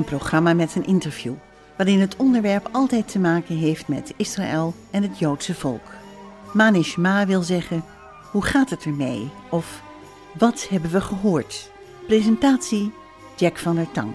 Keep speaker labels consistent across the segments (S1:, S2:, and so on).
S1: Een programma met een interview, waarin het onderwerp altijd te maken heeft met Israël en het Joodse volk. Manishma wil zeggen, hoe gaat het ermee? Of wat hebben we gehoord? Presentatie Jack van der Tang.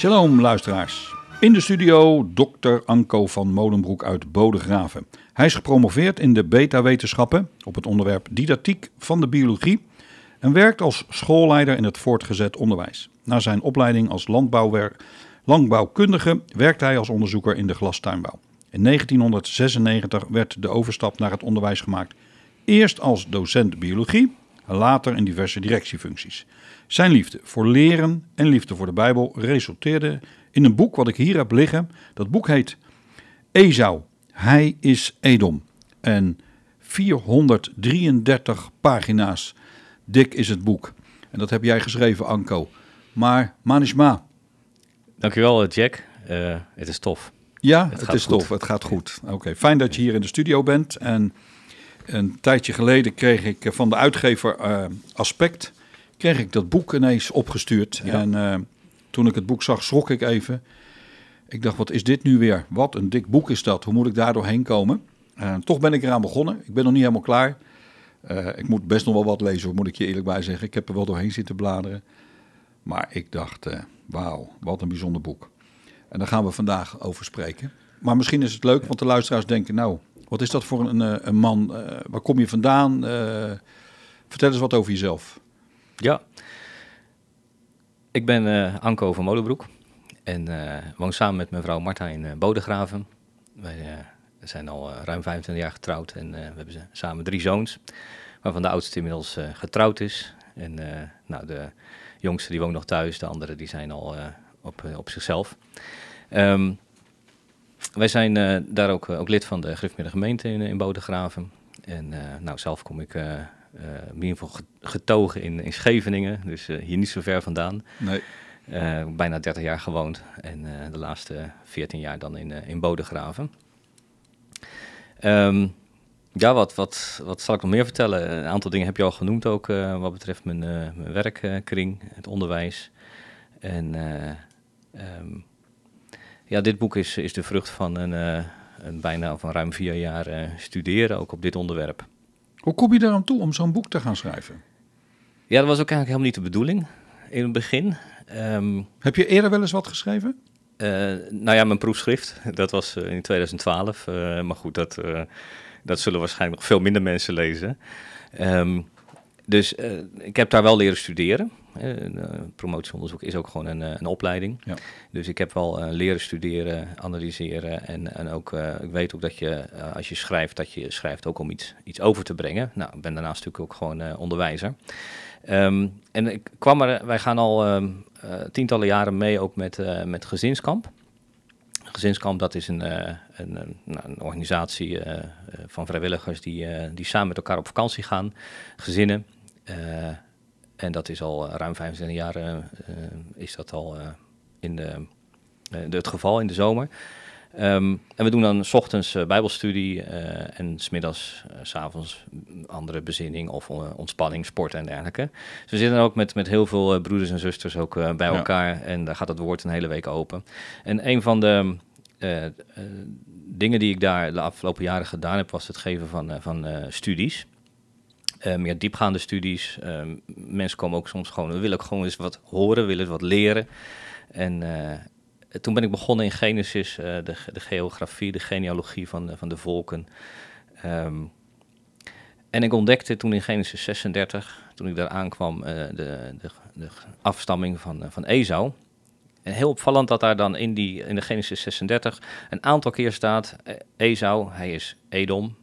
S2: Shalom luisteraars. In de studio Dr. Anko van Molenbroek uit Bodegraven. Hij is gepromoveerd in de beta-wetenschappen op het onderwerp didactiek van de biologie en werkt als schoolleider in het voortgezet onderwijs. Na zijn opleiding als landbouwkundige werkte hij als onderzoeker in de glastuinbouw. In 1996 werd de overstap naar het onderwijs gemaakt. Eerst als docent biologie, later in diverse directiefuncties. Zijn liefde voor leren en liefde voor de Bijbel resulteerde in een boek wat ik hier heb liggen. Dat boek heet Esau, hij is Edom. En 433 pagina's dik is het boek. En dat heb jij geschreven, Anko. Maar Manishma.
S3: Dankjewel, Jack. Uh, het is tof.
S2: Ja, het, is tof. Het gaat goed. Oké, fijn dat je hier in de studio bent. En een tijdje geleden kreeg ik van de uitgever uh, Aspect kreeg ik dat boek ineens opgestuurd. En uh, toen ik het boek zag, schrok ik even. Ik dacht, wat is dit nu weer? Wat een dik boek is dat. Hoe moet ik daar doorheen komen? Uh, toch ben ik eraan begonnen. Ik ben nog niet helemaal klaar. Uh, ik moet best nog wel wat lezen, moet ik je eerlijk bij zeggen. Ik heb er wel doorheen zitten bladeren. Maar ik dacht, wauw, wat een bijzonder boek. En daar gaan we vandaag over spreken. Maar misschien is het leuk, want de luisteraars denken, nou, wat is dat voor een, een man? waar kom je vandaan? vertel eens wat over jezelf.
S3: Ja, ik ben uh, Anko van Molenbroek en uh, woon samen met mijn vrouw in uh, Bodegraven. Wij zijn al ruim 25 jaar getrouwd en we hebben samen drie zoons, waarvan de oudste inmiddels getrouwd is. En nou, de jongste die woont nog thuis, de anderen die zijn al op, op zichzelf. Um, wij zijn daar ook, ook lid van de Griffmiddag gemeente in, in Bodegraven. En nou, zelf kom ik in ieder geval getogen in, in Scheveningen, dus uh, hier niet zo ver vandaan. Nee. Uh, bijna 30 jaar gewoond en de laatste 14 jaar dan in, in Bodegraven. Um, ja, wat, wat, wat zal ik nog meer vertellen? Een aantal dingen heb je al genoemd ook wat betreft mijn, mijn werkkring, het onderwijs. En um, ja, dit boek is, is de vrucht van een, een bijna van ruim vier jaar studeren, ook op dit onderwerp.
S2: Hoe kom je eraan toe om zo'n boek te gaan schrijven?
S3: Ja, dat was ook eigenlijk helemaal niet de bedoeling in het begin. Um,
S2: Heb je eerder wel eens wat geschreven?
S3: Uh, nou ja, mijn proefschrift, dat was uh, in 2012. Uh, eh, maar goed, dat, dat zullen waarschijnlijk nog veel minder mensen lezen. Um, dus ik heb daar wel leren studeren. Promotieonderzoek is ook gewoon een, een opleiding. Ja. Dus ik heb wel leren studeren, analyseren. En, en ook, ik weet ook dat je, als je schrijft, dat je schrijft ook om iets, iets over te brengen. Nou, ik ben daarnaast natuurlijk ook gewoon onderwijzer. Um, en ik kwam er, wij gaan al um, tientallen jaren mee ook met, met Gezinskamp. Gezinskamp, dat is een, een, een, nou, een, organisatie van vrijwilligers die, die samen met elkaar op vakantie gaan, gezinnen. En dat is al ruim 25 jaar is dat al in de, de, het geval in de zomer. Ehm, en we doen dan s ochtends uh, bijbelstudie uh, en smiddags, uh, s s'avonds andere bezinning of ontspanning, sport en dergelijke. Dus we zitten ook met, met heel veel broeders en zusters ook bij elkaar en daar gaat het woord een hele week open. En een van de dingen die ik daar de afgelopen jaren gedaan heb, was het geven van, van studies. Meer diepgaande studies. Ehm, mensen komen ook soms gewoon, we willen ook gewoon eens wat horen, willen wat leren. En, toen ben ik begonnen in Genesis, de, de, geografie, de genealogie van, van de volken. Um, en ik ontdekte toen in Genesis 36, toen ik daar aankwam, de, de, de, afstamming van, van Esau. En heel opvallend dat daar dan in, die, in de Genesis 36 een aantal keer staat: Esau, hij is Edom.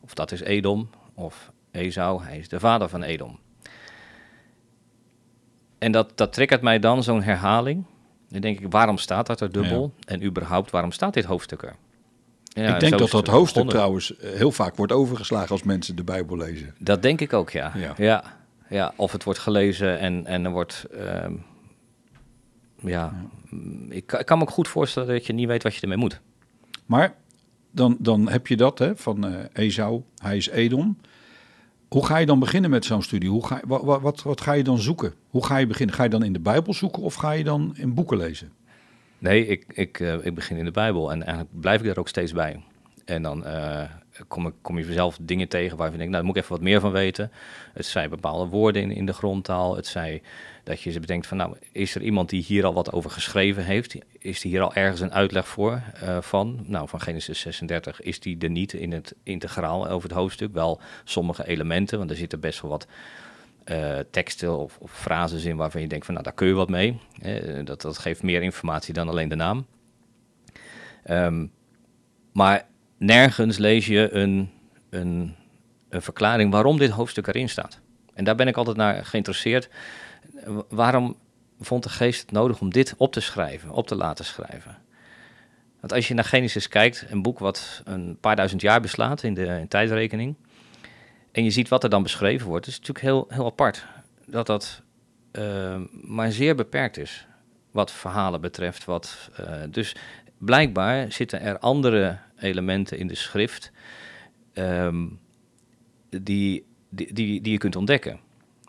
S3: Of dat is Edom. Of Esau, hij is de vader van Edom. En dat, dat triggert mij dan, zo'n herhaling. Dan denk ik, waarom staat dat er dubbel? En überhaupt, waarom staat dit hoofdstuk er?
S2: Ja, ik denk dat dat hoofdstuk trouwens eh, heel vaak wordt overgeslagen als mensen de Bijbel lezen.
S3: Dat denk ik ook, ja. Ja, ja. of het wordt gelezen en, en er wordt... Ehm, ja, Ik, ik, kan me ook goed voorstellen dat je niet weet wat je ermee moet.
S2: Maar dan, dan heb je dat hè, van uh, Esau, hij is Edom. Hoe ga je dan beginnen met zo'n studie? Hoe ga, wat, wat, wat ga je dan zoeken? Hoe ga je beginnen? Ga je dan in de Bijbel zoeken of ga je dan in boeken lezen?
S3: Nee, ik, ik, uh, ik begin in de Bijbel en eigenlijk blijf ik daar ook steeds bij. En dan uh, kom, ik, kom je vanzelf dingen tegen waarvan je denkt, nou, daar moet ik even wat meer van weten. Het zijn bepaalde woorden in, in de grondtaal. Het zijn dat je ze bedenkt van, nou, is er iemand die hier al wat over geschreven heeft? Is er hier al ergens een uitleg voor uh, van? Nou, van Genesis 36 is die er niet in het integraal over het hoofdstuk. Wel sommige elementen, want er zitten best wel wat uh, teksten of, of frases in waarvan je denkt van, nou, daar kun je wat mee. Dat, dat geeft meer informatie dan alleen de naam. Um, maar nergens lees je een, een, een verklaring waarom dit hoofdstuk erin staat. En daar ben ik altijd naar geïnteresseerd waarom vond de geest het nodig om dit op te schrijven, op te laten schrijven? Want als je naar Genesis kijkt, een boek wat een paar duizend jaar beslaat in de in tijdrekening, en je ziet wat er dan beschreven wordt, is natuurlijk heel, heel apart. Dat dat uh, maar zeer beperkt is, wat verhalen betreft. Wat, uh, dus blijkbaar zitten er andere elementen in de schrift die, die, die, die je kunt ontdekken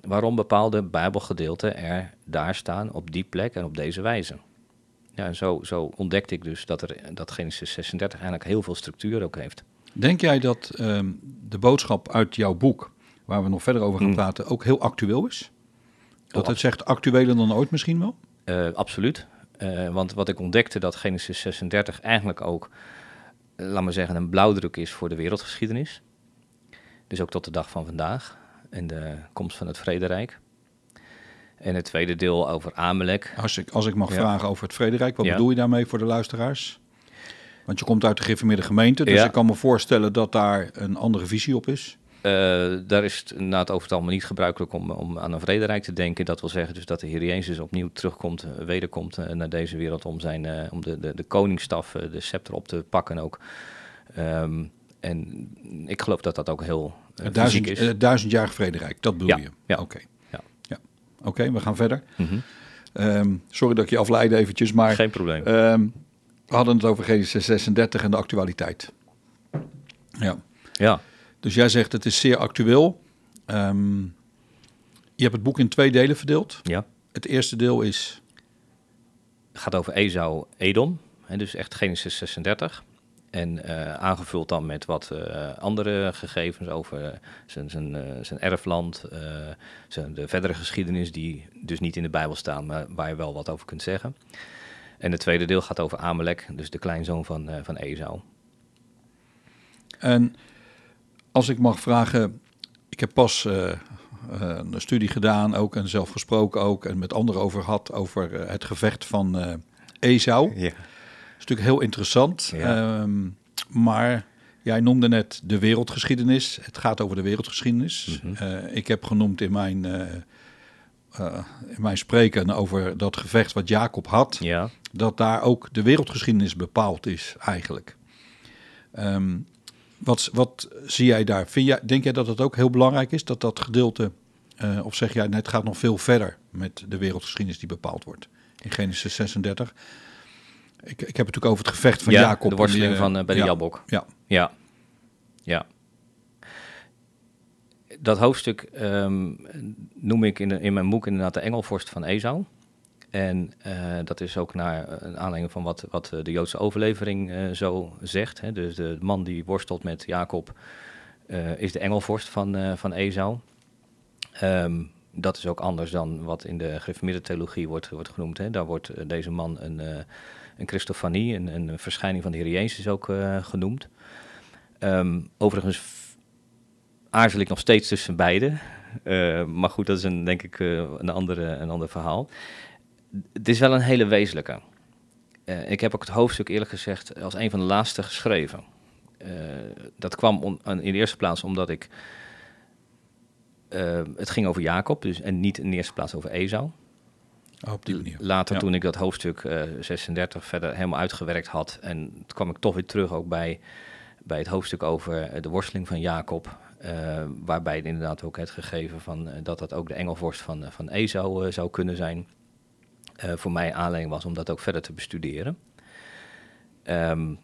S3: waarom bepaalde Bijbelgedeelten er daar staan op die plek en op deze wijze. Ja, en zo, zo ontdekte ik dus dat, er, dat Genesis 36 eigenlijk heel veel structuur ook heeft.
S2: Denk jij dat ehm, de boodschap uit jouw boek, waar we nog verder over gaan hmm. praten, ook heel actueel is? Dat oh, het zegt actueler dan ooit misschien wel?
S3: Uh, absoluut. Uh, want wat ik ontdekte dat Genesis 36 eigenlijk ook, uh, laat maar zeggen, een blauwdruk is voor de wereldgeschiedenis. Dus ook tot de dag van vandaag en de komst van het Vrederijk. En het tweede deel over Amalek.
S2: Als ik, als ik mag vragen over het Vrederijk, wat bedoel je daarmee voor de luisteraars? Want je komt uit de gereformeerde gemeente, dus ik kan me voorstellen dat daar een andere visie op is.
S3: Uh, daar is het na het over het algemeen niet gebruikelijk om, om aan een vrederijk te denken. Dat wil zeggen dus dat de Heer Jezus opnieuw terugkomt, uh, wederkomt uh, naar deze wereld om, zijn, om de, de, de koningsstaf, de scepter op te pakken ook. Um, en ik geloof dat dat ook heel
S2: duizend, is. Uh, duizendjarig vrederijk, dat bedoel je?
S3: Ja.
S2: Oké. Ja. ja. Oké, we gaan verder. Mm -hmm. um, sorry dat ik je afleidde eventjes, maar...
S3: Geen probleem.
S2: Um, we hadden het over Genesis 36 en de actualiteit. Ja.
S3: Ja.
S2: Dus jij zegt het is zeer actueel. Um, je hebt het boek in twee delen verdeeld.
S3: Ja.
S2: Het eerste deel is...
S3: Het gaat over Esau Edom. Hè, dus echt Genesis 36. En uh, aangevuld dan met wat uh, andere gegevens over zijn, zijn, uh, zijn erfland, zijn, de verdere geschiedenis die dus niet in de Bijbel staan, maar waar je wel wat over kunt zeggen. En het tweede deel gaat over Amalek, dus de kleinzoon van, van Esau.
S2: En als ik mag vragen, ik heb pas een studie gedaan ook en zelf gesproken ook en met anderen over gehad over het gevecht van Esau. Ja is natuurlijk heel interessant. Ehm, maar jij noemde net de wereldgeschiedenis. Het gaat over de wereldgeschiedenis. Mhm. Eh, ik heb genoemd in mijn, uh, uh, in mijn spreken over dat gevecht wat Jacob had.
S3: Ja.
S2: Dat daar ook de wereldgeschiedenis bepaald is eigenlijk. Ehm, wat, wat zie jij daar? Vind jij, denk jij dat het ook heel belangrijk is dat dat gedeelte, of zeg jij, het gaat nog veel verder met de wereldgeschiedenis die bepaald wordt in Genesis 36? Ik, ik heb het natuurlijk over het gevecht van Jacob.
S3: de worsteling van, bij de
S2: ja,
S3: Jabok.
S2: Ja.
S3: Ja. Ja. Dat hoofdstuk ehm, noem ik in, in mijn boek inderdaad de Engelvorst van Esau. En uh, dat is ook naar een aanleiding van wat, wat de Joodse overlevering uh, zo zegt. Hè. Dus de man die worstelt met Jacob uh, is de engelvorst van, van Esau. Um, dat is ook anders dan wat in de gereformeerde theologie wordt, wordt genoemd. Hè. Daar wordt deze man een, een Christofanie, een, een verschijning van de Heer Jezus ook genoemd. Um, overigens aarzel ik nog steeds tussen beide. maar goed, dat is een, denk ik een, andere, een ander verhaal het is wel een hele wezenlijke. Uh, ik heb ook het hoofdstuk eerlijk gezegd als een van de laatste geschreven. Dat kwam in de eerste plaats omdat ik... Het ging over Jacob dus, en niet in de eerste plaats over Esau.
S2: Oh, op die manier.
S3: Later, ja. toen ik dat hoofdstuk 36 verder helemaal uitgewerkt had... en toen kwam ik toch weer terug ook bij, bij het hoofdstuk over de worsteling van Jacob... waarbij inderdaad ook het gegeven van dat dat ook de engelvorst van, van Esau zou kunnen zijn... Uh, voor mij aanleiding was om dat ook verder te bestuderen. Um,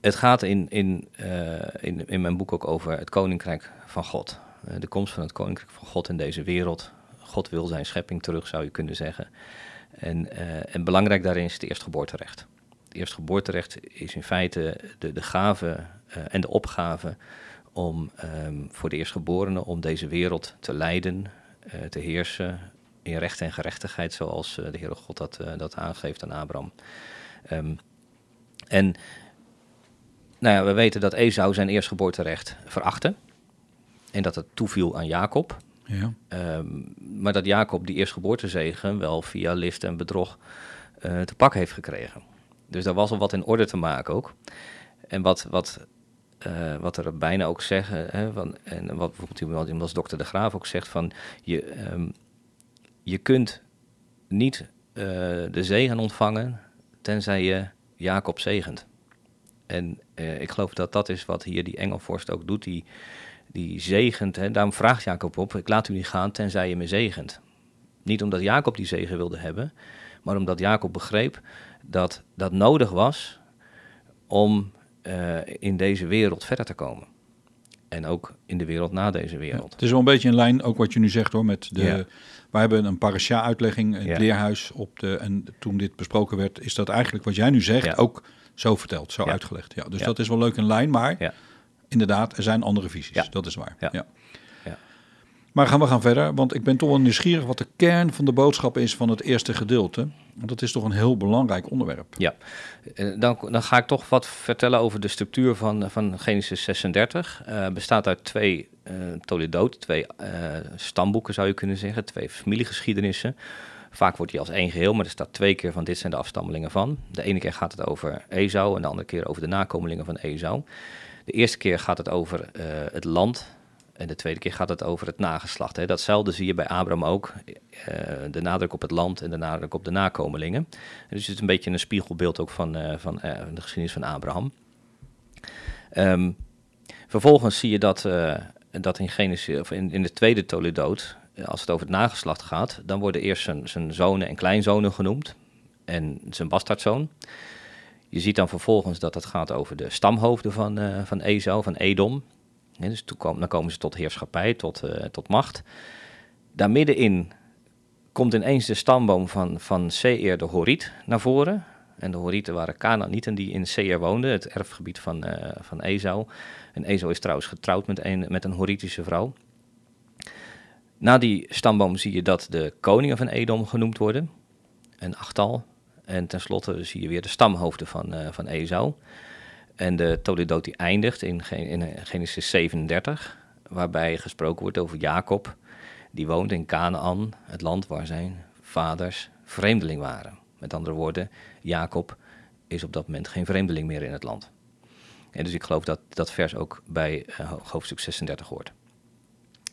S3: het gaat in, in, uh, in, in mijn boek ook over het koninkrijk van God. Uh, de komst van het koninkrijk van God in deze wereld. God wil zijn schepping terug, zou je kunnen zeggen. En, en belangrijk daarin is het eerstgeboorterecht. Het eerstgeboorterecht is in feite de, de gave en de opgave om um, voor de eerstgeborenen om deze wereld te leiden, te heersen, in recht en gerechtigheid, zoals de Heere God dat, dat aangeeft aan Abraham. Um, en nou ja, we weten dat Esau zijn eerstgeboorterecht verachtte. En dat het toeviel aan Jacob.
S2: Ja.
S3: Um, maar dat Jacob die eerstgeboortezegen wel via list en bedrog uh, te pak heeft gekregen. Dus daar was al wat in orde te maken ook. En wat, wat, uh, wat er bijna ook zeggen, hè, van, en wat bijvoorbeeld iemand als dokter De Graaf ook zegt, van je, um, je kunt niet uh, de zegen ontvangen tenzij je Jacob zegent. En ik geloof dat dat is wat hier die engelvorst ook doet. Die, die zegent, hè, daarom vraagt Jacob op, ik laat u niet gaan tenzij je me zegent. Niet omdat Jacob die zegen wilde hebben, maar omdat Jacob begreep dat dat nodig was om uh, in deze wereld verder te komen. En ook in de wereld na deze wereld.
S2: Ja, het is wel een beetje in lijn, ook wat je nu zegt hoor, met de... Ja. Wij hebben een parasha-uitlegging in het ja. leerhuis op de... En toen dit besproken werd, is dat eigenlijk wat jij nu zegt ook zo verteld, zo uitgelegd. Ja, dus dat is wel leuk in lijn, maar inderdaad, er zijn andere visies. Dat is waar. ja. Maar gaan we gaan verder, want ik ben toch wel nieuwsgierig wat de kern van de boodschap is van het eerste gedeelte. Want dat is toch een heel belangrijk onderwerp.
S3: Ja, dan, dan ga ik toch wat vertellen over de structuur van, van Genesis 36. Uh, bestaat uit twee uh, Toledot, twee uh, stamboeken zou je kunnen zeggen, twee familiegeschiedenissen. Vaak wordt die als één geheel, maar er staat twee keer van dit zijn de afstammelingen van. De ene keer gaat het over Esau en de andere keer over de nakomelingen van Esau. De eerste keer gaat het over het land en de tweede keer gaat het over het nageslacht. Hè. Datzelfde zie je bij Abraham ook. Uh, de nadruk op het land en de nadruk op de nakomelingen. dus het is een beetje een spiegelbeeld ook van, uh, van de geschiedenis van Abraham. Um, vervolgens zie je dat, dat in, Genesis, of in, in de tweede Toledoot, als het over het nageslacht gaat, dan worden eerst zijn, zijn zonen en kleinzonen genoemd. En zijn bastardzoon. Je ziet dan vervolgens dat het gaat over de stamhoofden van, van Esau, van Edom. Dus toen dan komen ze tot heerschappij, tot, uh, tot macht. Daar middenin komt ineens de stamboom van, van Seir de Horiet naar voren. En de Horieten waren Canaanieten die in Seir woonden, het erfgebied van, uh, van Esau. En Esau is trouwens getrouwd met een, met een Horitische vrouw. Na die stamboom zie je dat de koningen van Edom genoemd worden. Een achttal. En tenslotte zie je weer de stamhoofden van, uh, van Esau. En de Toledot die eindigt in, in Genesis 37, waarbij gesproken wordt over Jacob, die woont in Canaan, het land waar zijn vaders vreemdeling waren. Met andere woorden, Jacob is op dat moment geen vreemdeling meer in het land. En dus ik geloof dat dat vers ook bij uh, hoofdstuk 36 hoort.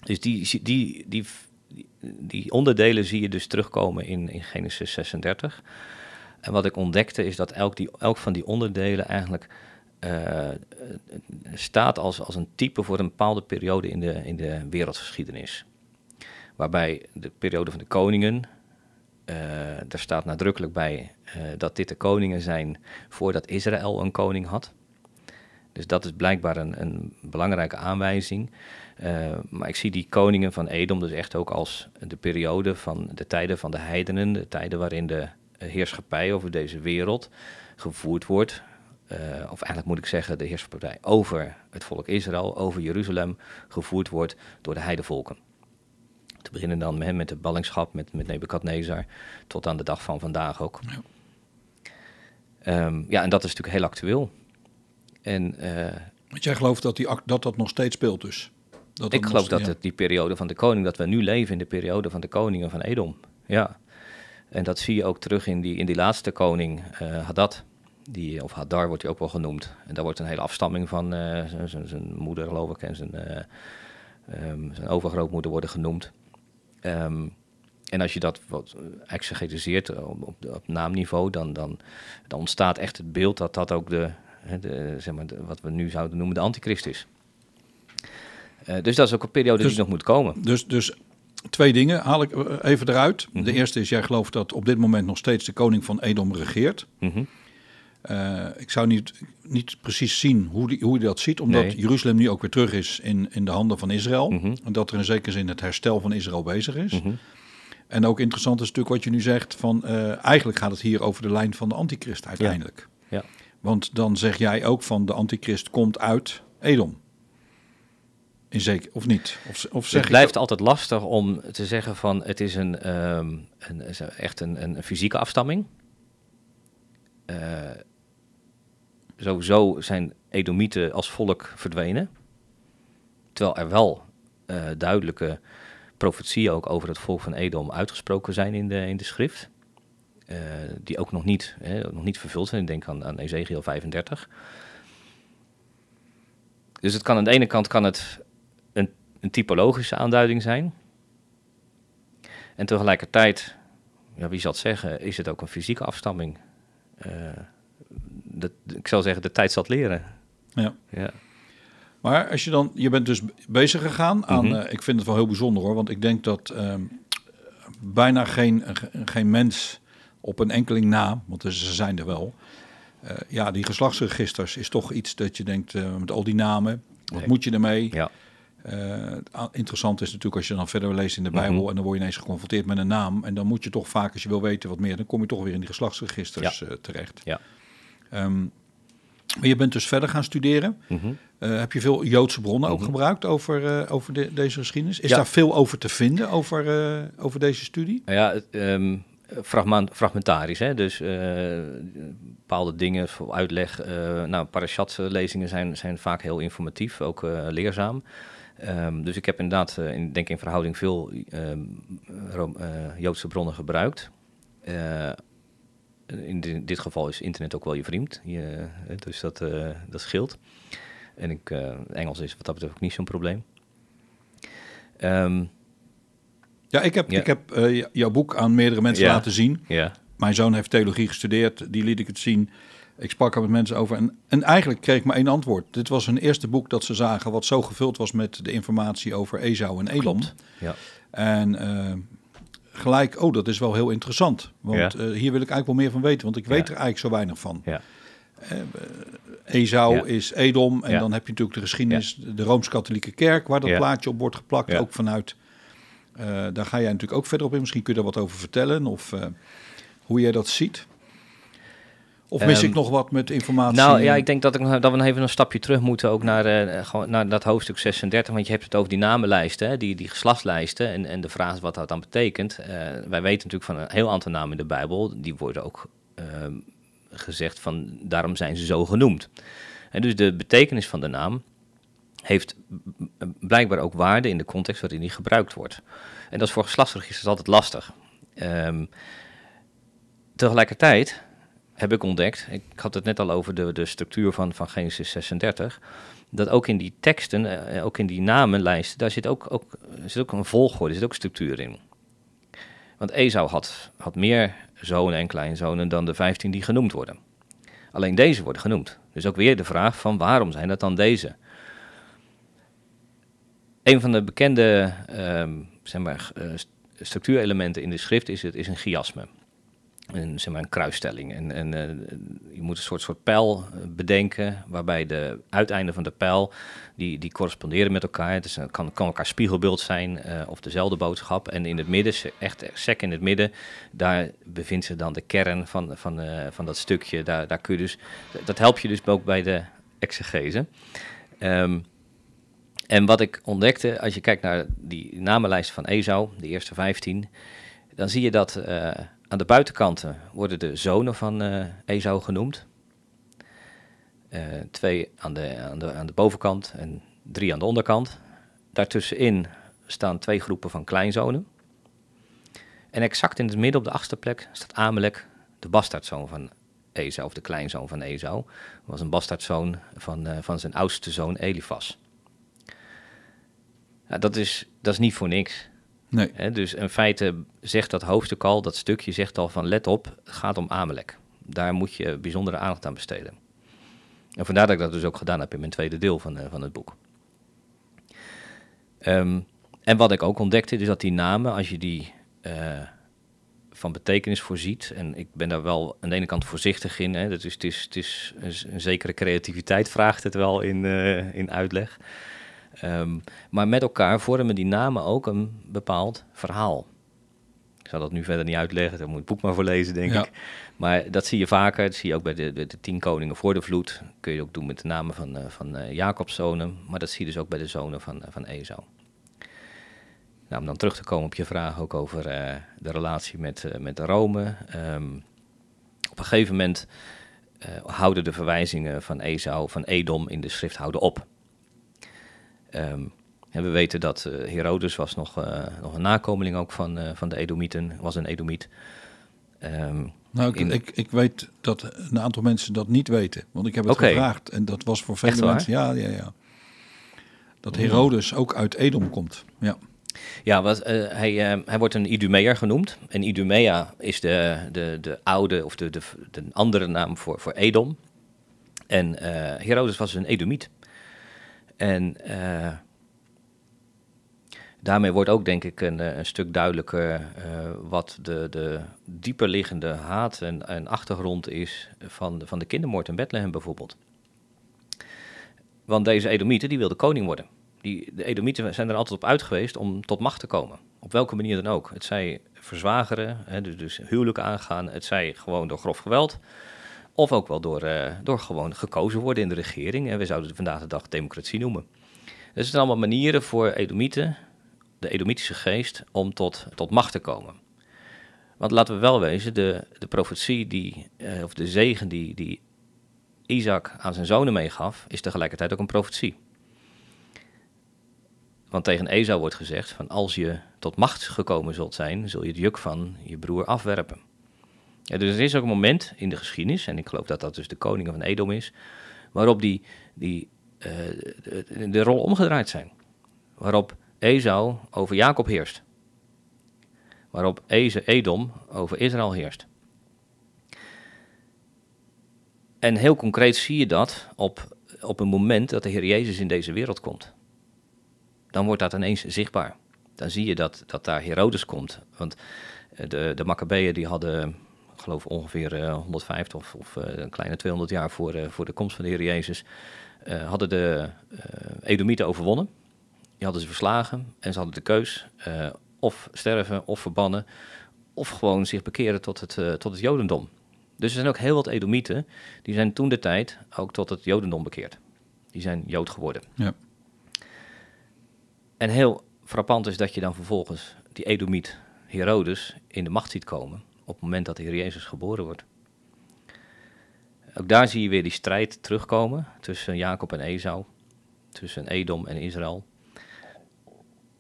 S3: Dus die, die, die, die onderdelen zie je dus terugkomen in, in Genesis 36. En wat ik ontdekte is dat elk, die, elk van die onderdelen eigenlijk uh, staat als, als een type voor een bepaalde periode in de, in de wereldgeschiedenis. Waarbij de periode van de koningen daar staat nadrukkelijk bij dat dit de koningen zijn voordat Israël een koning had. Dus dat is blijkbaar een, een belangrijke aanwijzing. maar ik zie die koningen van Edom dus echt ook als de periode van de tijden van de heidenen, de tijden waarin de heerschappij over deze wereld gevoerd wordt. Uh, of eigenlijk moet ik zeggen, de heerschappij over het volk Israël, over Jeruzalem, gevoerd wordt door de heidevolken. Te beginnen dan met, met de ballingschap, met, met Nebukadnezar, tot aan de dag van vandaag ook. Ja, um, ja en dat is natuurlijk heel actueel. En, uh,
S2: Want jij gelooft dat, die, dat dat nog steeds speelt dus?
S3: Dat ik geloof dat het die periode van de koning, dat we nu leven in de periode van de koningen van Edom. Ja. En dat zie je ook terug in die, in die laatste koning, uh, Hadad. Die, of Hadar wordt hij ook wel genoemd. En daar wordt een hele afstamming van uh, zijn moeder, geloof ik, en zijn, uh, um, zijn overgrootmoeder worden genoemd. Um, en als je dat wat exegetiseert op, op, op naamniveau, dan, dan, dan ontstaat echt het beeld dat dat ook de, de zeg maar, wat we nu zouden noemen de antichrist is. Uh, dus dat is ook een periode dus, die nog moet komen.
S2: Dus, dus twee dingen haal ik even eruit. De mhm. eerste is, jij gelooft dat op dit moment nog steeds de koning van Edom regeert. Mm uh, ik zou niet, niet precies zien hoe, die, hoe hij dat ziet, omdat Jeruzalem nu ook weer terug is in, in de handen van Israël. Mhm. En dat er in zekere zin het herstel van Israël bezig is. En ook interessant is natuurlijk wat je nu zegt, van uh, eigenlijk gaat het hier over de lijn van de antichrist uiteindelijk. Ja. ja. Want dan zeg jij ook van de antichrist komt uit Edom. In zeker, of niet? Of, of zeg
S3: het blijft altijd lastig om te zeggen van het is een, um, een echt een, een fysieke afstamming. Uh, sowieso zijn Edomieten als volk verdwenen. Terwijl er wel uh, duidelijke profetieën ook over het volk van Edom uitgesproken zijn in de, in de schrift. Uh, die ook nog niet, hè, nog niet vervuld zijn. Ik denk aan, aan Ezekiel 35. Dus het kan aan de ene kant kan het een, typologische aanduiding zijn. En tegelijkertijd, ja, wie zal het zeggen, is het ook een fysieke afstamming. Uh, dat, ik zou zeggen, de tijd zat leren.
S2: Ja. ja. Maar als je dan, je bent dus bezig gegaan aan, mhm. eh, ik vind het wel heel bijzonder hoor, want ik denk dat uh, bijna geen, geen mens op een enkeling na, want ze zijn er wel, ja, die geslachtsregisters is toch iets dat je denkt, met al die namen, wat moet je ermee? Ja. Interessant is natuurlijk als je dan verder leest in de Bijbel mhm. en dan word je ineens geconfronteerd met een naam en dan moet je toch vaak, als je wil weten wat meer, dan kom je toch weer in die geslachtsregisters terecht. Ja. Um, maar je bent dus verder gaan studeren. Mhm. Eh, heb je veel Joodse bronnen ook mhm. gebruikt over, over de, deze geschiedenis? Is daar veel over te vinden, over, over deze studie?
S3: Ja, um, fragment, fragmentarisch. Hè? Dus bepaalde dingen, uitleg. nou, parashat-lezingen zijn, zijn vaak heel informatief, ook leerzaam. Um, dus ik heb inderdaad, in, denk in verhouding, veel Joodse bronnen gebruikt in dit geval is internet ook wel je vriend. Je, dus dat, dat scheelt. En ik, Engels is wat dat betreft ook niet zo'n probleem. Um,
S2: ja, ik heb, Ik heb jouw boek aan meerdere mensen laten zien. Ja. Mijn zoon heeft theologie gestudeerd, die liet ik het zien. Ik sprak er met mensen over en, en eigenlijk kreeg ik maar één antwoord. Dit was hun eerste boek dat ze zagen, wat zo gevuld was met de informatie over Esau en Elom. Ja. En gelijk, oh, dat is wel heel interessant. Want ja. uh, hier wil ik eigenlijk wel meer van weten, want ik weet er eigenlijk zo weinig van. Ja. Uh, Esau is Edom en dan heb je natuurlijk de geschiedenis, de Rooms-Katholieke Kerk, waar dat plaatje op wordt geplakt, ook vanuit... Uh, daar ga jij natuurlijk ook verder op in. Misschien kun je daar wat over vertellen of hoe jij dat ziet. Of mis ik ehm, nog wat met informatie?
S3: Nou ja, ik denk dat, ik, dat we even een stapje terug moeten ook naar, uh, gewoon naar dat hoofdstuk 36. Want je hebt het over die namenlijsten, die, die geslachtslijsten. En, en de vraag is wat dat dan betekent. Uh, wij weten natuurlijk van een heel aantal namen in de Bijbel. Die worden ook uh, gezegd van daarom zijn ze zo genoemd. En dus de betekenis van de naam heeft blijkbaar ook waarde in de context waarin die gebruikt wordt. En dat is voor geslachtsregisters altijd lastig. Um, tegelijkertijd heb ik ontdekt, ik had het net al over de, de structuur van, van Genesis 36, dat ook in die teksten, uh, ook in die namenlijsten, daar zit ook, ook, zit ook een volgorde, zit ook structuur in. Want Esau had, had meer zonen en kleinzonen dan de vijftien die genoemd worden. Alleen deze worden genoemd. Dus ook weer de vraag van waarom zijn dat dan deze? Een van de bekende uh, zeg maar, uh, structuurelementen in de schrift is het is een chiasme. Een, zeg maar een kruisstelling. En, en uh, je moet een soort, soort pijl bedenken, waarbij de uiteinden van de pijl, die, die corresponderen met elkaar. Het kan, kan elkaar spiegelbeeld zijn uh, of dezelfde boodschap. En in het midden, echt sec in het midden, daar bevindt zich dan de kern van, van, van dat stukje. Daar, daar kun je dus, dat helpt je dus ook bij de exegese. Um, en wat ik ontdekte, als je kijkt naar die namenlijst van Esau, de eerste 15, dan zie je dat aan de buitenkanten worden de zonen van uh, Esau genoemd. Uh, twee aan de, aan, de, aan de bovenkant en drie aan de onderkant. Daartussenin staan twee groepen van kleinzonen. En exact in het midden op de achtste plek staat Amalek, de bastaardzoon van Esau, of de kleinzoon van Esau. was een bastaardzoon van, van zijn oudste zoon Elifas. Ja, dat, is, dat is niet voor niks.
S2: Nee.
S3: dus in feite zegt dat hoofdstuk al, dat stukje zegt al van let op, het gaat om Amalek. Daar moet je bijzondere aandacht aan besteden. En vandaar dat ik dat dus ook gedaan heb in mijn tweede deel van, uh, van het boek. Um, en wat ik ook ontdekte, is dat die namen, als je die uh, van betekenis voorziet, en ik ben daar wel aan de ene kant voorzichtig in, hè, dat is, het is, het is een, zekere creativiteit vraagt het wel in, uh, in uitleg. Um, maar met elkaar vormen die namen ook een bepaald verhaal. Ik zal dat nu verder niet uitleggen, daar moet het boek maar voor lezen, denk ja. ik. Maar dat zie je vaker, dat zie je ook bij de, de, de, tien koningen voor de vloed. kun je ook doen met de namen van, uh, van uh, Jacob's zonen, maar dat zie je dus ook bij de zonen van, uh, van Esau. Nou, om dan terug te komen op je vraag ook over de relatie met, met Rome. Um, op een gegeven moment houden de verwijzingen van Esau, van Edom in de schrift houden op. Um, en we weten dat uh, Herodes was nog, uh, nog een nakomeling ook van, uh, van de Edomieten, was een Edomiet.
S2: Um, nou, ik, in... ik, ik, weet dat een aantal mensen dat niet weten, want ik heb het okay. gevraagd en dat was voor vele mensen. Ja, ja, ja. Dat Herodes ook uit Edom komt. Ja.
S3: Ja, wat, hij, hij wordt een Idumeer genoemd. En Idumea is de, de, de oude of de, de, de andere naam voor, voor Edom. En Herodes was een Edomiet. En uh, daarmee wordt ook, denk ik, een, een stuk duidelijker uh, wat de, de dieper liggende haat en, en achtergrond is van de, van de kindermoord in Bethlehem bijvoorbeeld. Want deze Edomieten, die wilden koning worden. Die, de Edomieten zijn er altijd op uit geweest om tot macht te komen. Op welke manier dan ook. Het zij verzwageren, hè, dus, dus huwelijken aangaan. Het zij gewoon door grof geweld. Of ook wel door, uh, door gewoon gekozen worden in de regering. En we zouden het vandaag de dag democratie noemen. Dus het zijn allemaal manieren voor Edomieten, de Edomitische geest, om tot, tot macht te komen. Want laten we wel wezen, de, de profetie, die, uh, of de zegen die, die Isaac aan zijn zonen meegaf, is tegelijkertijd ook een profetie. Want tegen Esau wordt gezegd: van als je tot macht gekomen zult zijn, zul je het juk van je broer afwerpen. Dus er is ook een moment in de geschiedenis, en ik geloof dat dat dus de koningen van Edom is, waarop die, die, de, de rol omgedraaid zijn. Waarop Esau over Jacob heerst. Waarop Edom over Israël heerst. En heel concreet zie je dat op, op een moment dat de Heer Jezus in deze wereld komt. Dan wordt dat ineens zichtbaar. Dan zie je dat, dat daar Herodes komt. Want eh, de, de Maccabeeën die hadden geloof ongeveer uh, eh, 150 of, of uh, een kleine 200 jaar voor, uh, voor de komst van de Heer Jezus, hadden de Edomieten overwonnen. Die hadden ze verslagen en ze hadden de keus of sterven of verbannen of gewoon zich bekeren tot het, tot het Jodendom. Dus er zijn ook heel wat Edomieten, die zijn toen de tijd ook tot het Jodendom bekeerd. Die zijn Jood geworden.
S2: Ja.
S3: En heel frappant is dat je dan vervolgens die Edomiet Herodes in de macht ziet komen op het moment dat de Jezus geboren wordt. Ook daar zie je weer die strijd terugkomen tussen Jacob en Esau, tussen Edom en Israël.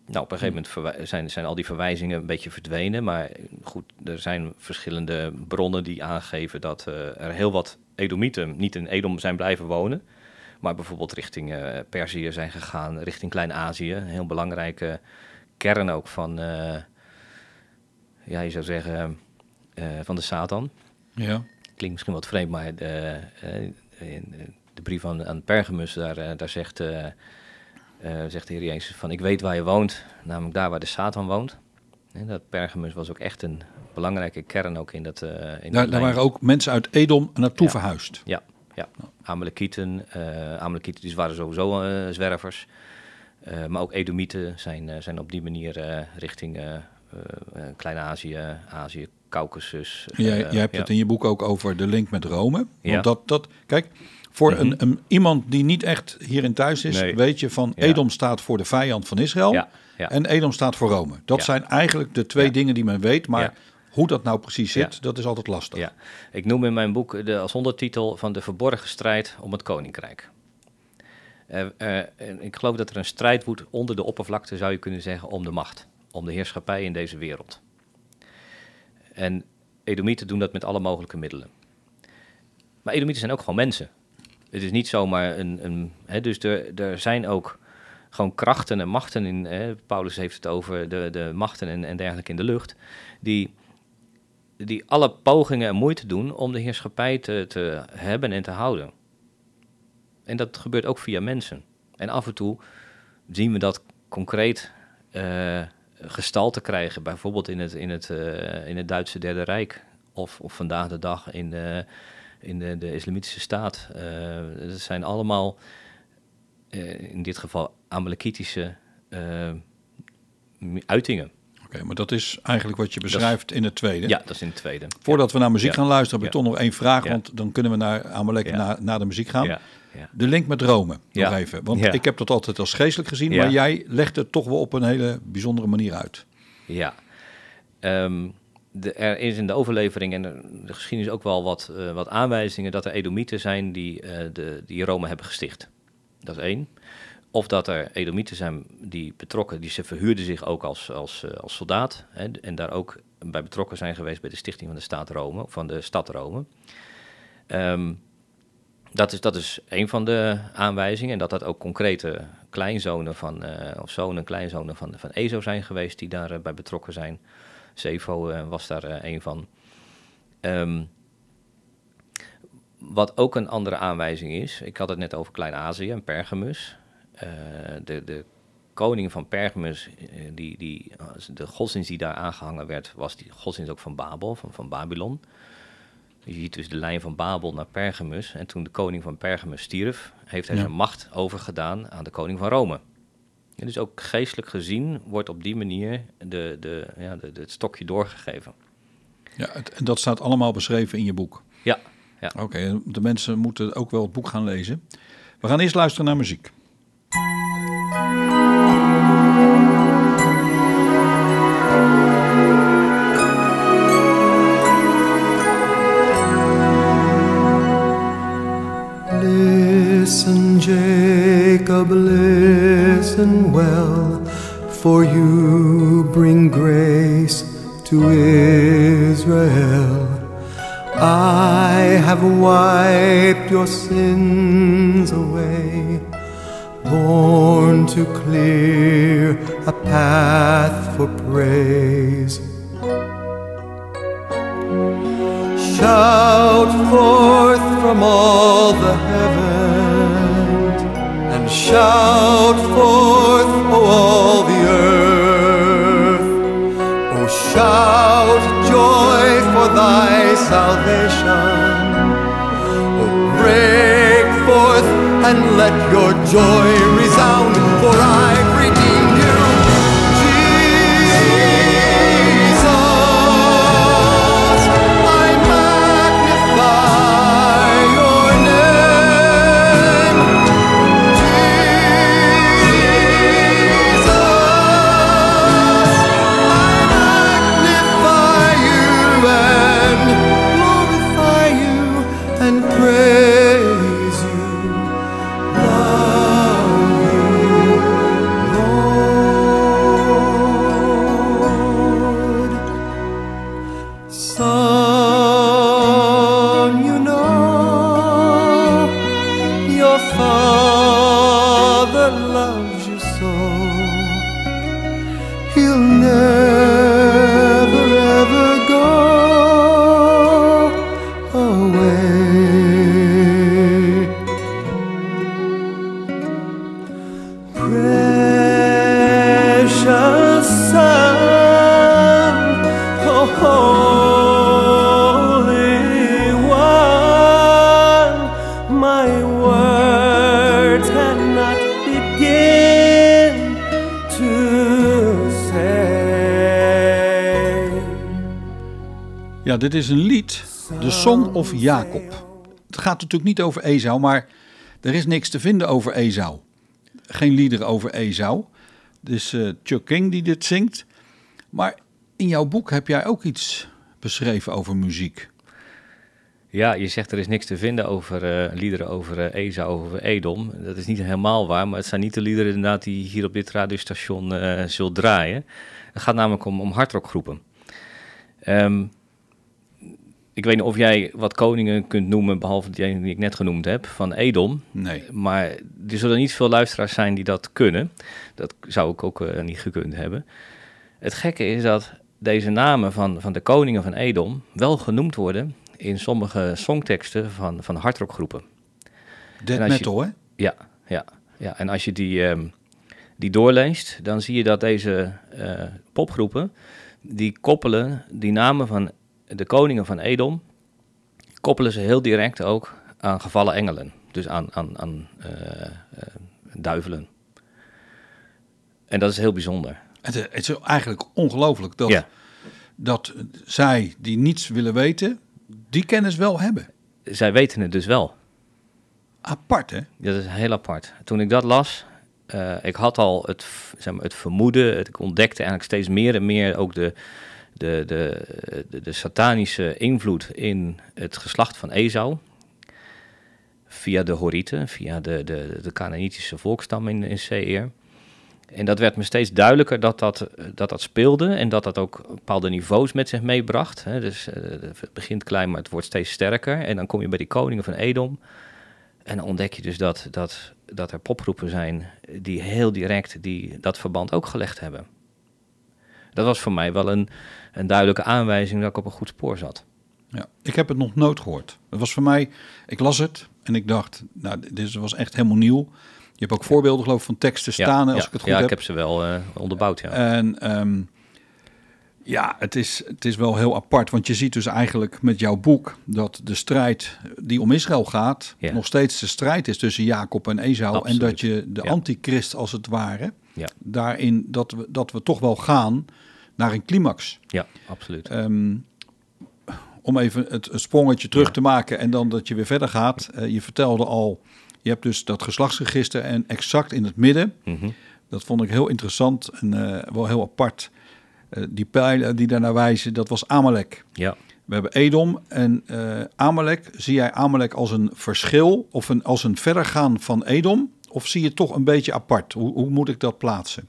S3: Nou, op een gegeven moment zijn, zijn al die verwijzingen een beetje verdwenen, maar goed, er zijn verschillende bronnen die aangeven dat uh, er heel wat Edomieten niet in Edom zijn blijven wonen, maar bijvoorbeeld richting uh, Perzië zijn gegaan, richting Klein-Azië, een heel belangrijke kern ook van, uh, ja, je zou zeggen, van de Satan.
S2: Ja.
S3: Klinkt misschien wat vreemd, maar de, uh, de brief aan, aan Pergamus, daar, daar zegt, zegt de Heer Jezus van... ik weet waar je woont, namelijk daar waar de Satan woont. En dat Pergamus was ook echt een belangrijke kern ook in dat. Uh, in
S2: daar, daar waren ook mensen uit Edom naartoe
S3: Ja.
S2: verhuisd.
S3: Ja, ja. Amalekieten, eh Amalekieten dus waren sowieso eh, zwervers. Eh, maar ook Edomieten zijn, eh, zijn op die manier eh, richting eh, eh, eh, Klein-Azië, Azië, Caucasus.
S2: Jij,
S3: eh,
S2: jij hebt
S3: ja.
S2: het in je boek ook over de link met Rome. Want
S3: Ja.
S2: dat, dat, kijk, voor
S3: Mhm.
S2: een, een, iemand die niet echt hierin thuis is,
S3: Nee.
S2: weet je van
S3: Ja.
S2: Edom staat voor de vijand van Israël
S3: Ja, ja.
S2: en Edom staat voor Rome. Dat zijn eigenlijk de twee dingen die men weet, maar hoe dat nou precies zit, dat is altijd lastig.
S3: Ja, ik noem in mijn boek de, als ondertitel van de verborgen strijd om het koninkrijk. Eh, eh, ik geloof dat er een strijd woedt onder de oppervlakte, zou je kunnen zeggen, om de macht. Om de heerschappij in deze wereld. En Edomieten doen dat met alle mogelijke middelen. Maar Edomieten zijn ook gewoon mensen. Het is niet zomaar een... een hè, dus er, er zijn ook gewoon krachten en machten in... Hè, Paulus heeft het over de, de machten en, en dergelijke in de lucht... die die alle pogingen en moeite doen om de heerschappij te, te hebben en te houden. En dat gebeurt ook via mensen. En af en toe zien we dat concreet eh gestalte krijgen, bijvoorbeeld in het, in het, eh, in het Duitse Derde Rijk of, of vandaag de dag in de, in de, de Islamitische Staat. Eh dat zijn allemaal, eh, in dit geval, Amalekitische uitingen.
S2: Oké, maar dat is eigenlijk wat je beschrijft in het tweede.
S3: Ja, dat is in het tweede.
S2: Voordat we naar muziek
S3: Ja.
S2: gaan luisteren, heb ik
S3: Ja.
S2: toch nog één vraag, want dan kunnen we naar Amalek
S3: Ja.
S2: na, na de muziek gaan.
S3: Ja.
S2: De link met Rome, nog
S3: Ja.
S2: even. Want
S3: Ja.
S2: ik heb dat altijd als geestelijk gezien, maar jij legt het toch wel op een hele bijzondere manier uit.
S3: Ja. Ehm, de, er is in de overlevering en de, de geschiedenis ook wel wat, eh, wat aanwijzingen dat er Edomieten zijn die, eh, de, die Rome hebben gesticht. Dat is één. Of dat er Edomieten zijn die betrokken, die ze verhuurden zich ook als, als, eh, als soldaat. Hè, en daar ook bij betrokken zijn geweest bij de stichting van de staat Rome, of van de stad Rome. Ehm, dat, is, dat is een van de aanwijzingen. En dat dat ook concrete kleinzonen van, eh, of zonen en kleinzonen van, van EZO zijn geweest die daarbij bij betrokken zijn. Zevo eh, was daar eh, een van. Ehm, wat ook een andere aanwijzing is, ik had het net over Klein-Azië en Pergamus. Eh, de, de koning van Pergamus, eh, die, die, de godsdienst die daar aangehangen werd, was die godsdienst ook van Babel, van, van Babylon. Je ziet dus de lijn van Babel naar Pergamus. En toen de koning van Pergamus stierf, heeft hij
S2: Ja.
S3: zijn macht overgedaan aan de koning van Rome. En dus ook geestelijk gezien wordt op die manier de, de, ja, de, de- het stokje doorgegeven.
S2: Ja, het- en dat staat allemaal beschreven in je boek.
S3: Ja, ja.
S2: Oké, de mensen moeten ook wel het boek gaan lezen. We gaan eerst luisteren naar muziek.
S4: Listen, Jacob, listen well, for you bring grace to Israel. I have wiped your sins away, born to clear a path for praise. Shout forth from all the heavens, shout forth, O all the earth. O shout joy for thy salvation. O break forth and let your joy resound,
S2: Dit is een lied, de Song of Jacob. Het gaat natuurlijk niet over Esau, maar er is niks te vinden over Esau. Geen liederen over Esau. Dus eh Chuck King die dit zingt. Maar in jouw boek heb jij ook iets beschreven over muziek.
S3: Ja, je zegt er is niks te vinden over eh, liederen over eh Esau, over Edom. Dat is niet helemaal waar, maar het zijn niet de liederen inderdaad die hier op dit radiostation eh zult draaien. Het gaat namelijk om, om hardrockgroepen. Ehm, ik weet niet of jij wat koningen kunt noemen, behalve die die ik net genoemd heb, van Edom.
S2: Nee.
S3: Maar er zullen niet veel luisteraars zijn die dat kunnen. Dat zou ik ook eh, niet gekund hebben. Het gekke is dat deze namen van, van de koningen van Edom wel genoemd worden in sommige songteksten van, van hardrockgroepen. Je-
S2: metal, hè?
S3: Ja, ja, ja. En als je die, ehm, die doorleest, dan zie je dat deze eh, popgroepen, die koppelen die namen van de koningen van Edom, koppelen ze heel direct ook aan gevallen engelen. Dus aan, aan, aan eh, eh, duivelen. En dat is heel bijzonder.
S2: Het, het is eigenlijk ongelooflijk dat,
S3: Ja.
S2: dat zij die niets willen weten, die kennis wel hebben.
S3: Zij weten het dus wel.
S2: Apart, hè?
S3: Dat is heel apart. Toen ik dat las, eh, ik had al het, zeg maar, het vermoeden, het, ik ontdekte eigenlijk steeds meer en meer ook de, de, de, de, satanische invloed in het geslacht van Esau. Via de Horieten, via de, de, de Canaanitische volkstam in, in Seir. En dat werd me steeds duidelijker dat dat, dat dat speelde en dat dat ook bepaalde niveaus met zich meebracht. Hè. Dus eh, het begint klein, maar het wordt steeds sterker. En dan kom je bij die koningen van Edom. En dan ontdek je dus dat, dat, dat er popgroepen zijn die heel direct die, dat verband ook gelegd hebben. Dat was voor mij wel een, een duidelijke aanwijzing dat ik op een goed spoor zat.
S2: Ja. Ik heb het nog nooit gehoord. Het was voor mij, ik las het en ik dacht, nou, dit was echt helemaal nieuw. Je hebt ook voorbeelden geloof ik van teksten staan, als
S3: ja,
S2: ik het goed
S3: ja,
S2: heb.
S3: ik heb ze wel eh, onderbouwd, ja.
S2: En ehm, ja, het is, het is wel heel apart. Want je ziet dus eigenlijk met jouw boek dat de strijd die om Israël gaat,
S3: Ja.
S2: nog steeds de strijd is tussen Jacob en Esau.
S3: Absoluut.
S2: En dat je de
S3: Ja.
S2: antichrist als het ware,
S3: Ja.
S2: daarin dat we, dat we toch wel gaan naar een climax.
S3: ja, absoluut.
S2: Ehm, om even het, sprongetje terug
S3: Ja.
S2: te maken en dan dat je weer verder gaat. Eh, je vertelde al, je hebt dus dat geslachtsregister en exact in het midden
S3: Mhm.
S2: dat vond ik heel interessant en eh, wel heel apart. Eh, die pijlen die daarnaar wijzen, dat was Amalek.
S3: Ja,
S2: We hebben Edom en Amalek. Zie jij Amalek als een verschil of een, als een verdergaan van Edom? Of zie je het toch een beetje apart? Hoe, hoe moet ik dat plaatsen?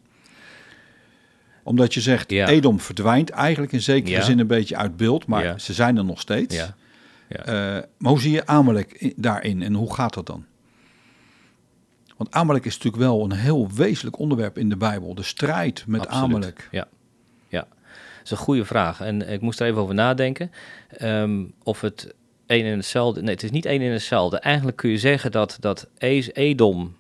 S2: Omdat je zegt,
S3: Ja.
S2: Edom verdwijnt eigenlijk in zekere
S3: Ja.
S2: zin een beetje uit beeld, maar
S3: Ja.
S2: ze zijn er nog steeds.
S3: ja. ja.
S2: Eh, maar hoe zie je Amalek daarin en hoe gaat dat dan? Want Amalek is natuurlijk wel een heel wezenlijk onderwerp in de Bijbel. De strijd met
S3: Absoluut.
S2: Amalek.
S3: Ja, ja. Dat is een goede vraag. En ik moest er even over nadenken. Ehm, of het een en hetzelfde... Nee, het is niet één en hetzelfde. Eigenlijk kun je zeggen dat, dat Edom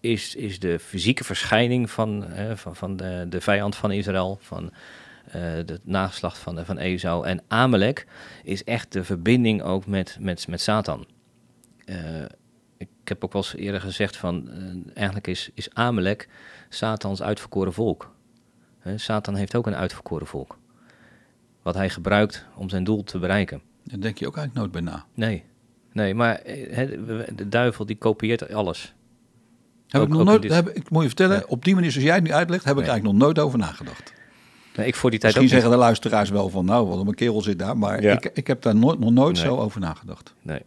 S3: is, is de fysieke verschijning van, hè, van, van de, de vijand van Israël, van eh de nageslacht van, van Esau. En Amalek is echt de verbinding ook met, met, met Satan. Eh, ik heb ook wel eens eerder gezegd van, eh, eigenlijk is, is Amalek Satans uitverkoren volk. Satan heeft ook een uitverkoren volk. Wat hij gebruikt om zijn doel te bereiken.
S2: Daar denk je ook eigenlijk nooit bij na.
S3: Nee, nee maar eh, de duivel die kopieert alles.
S2: Heb
S3: Ook-
S2: ik nog nooit,
S3: dit-
S2: heb, ik moet je vertellen, op die manier zoals jij het nu uitlegt, heb ik
S3: Nee.
S2: eigenlijk nog nooit over nagedacht.
S3: Nee, ik voor die tijd
S2: Misschien
S3: ook
S2: zeggen de luisteraars wel van, nou, wat een kerel zit daar. Maar
S3: Ja.
S2: ik, ik heb daar nooit, nog nooit
S3: Nee.
S2: zo over nagedacht.
S3: Nee.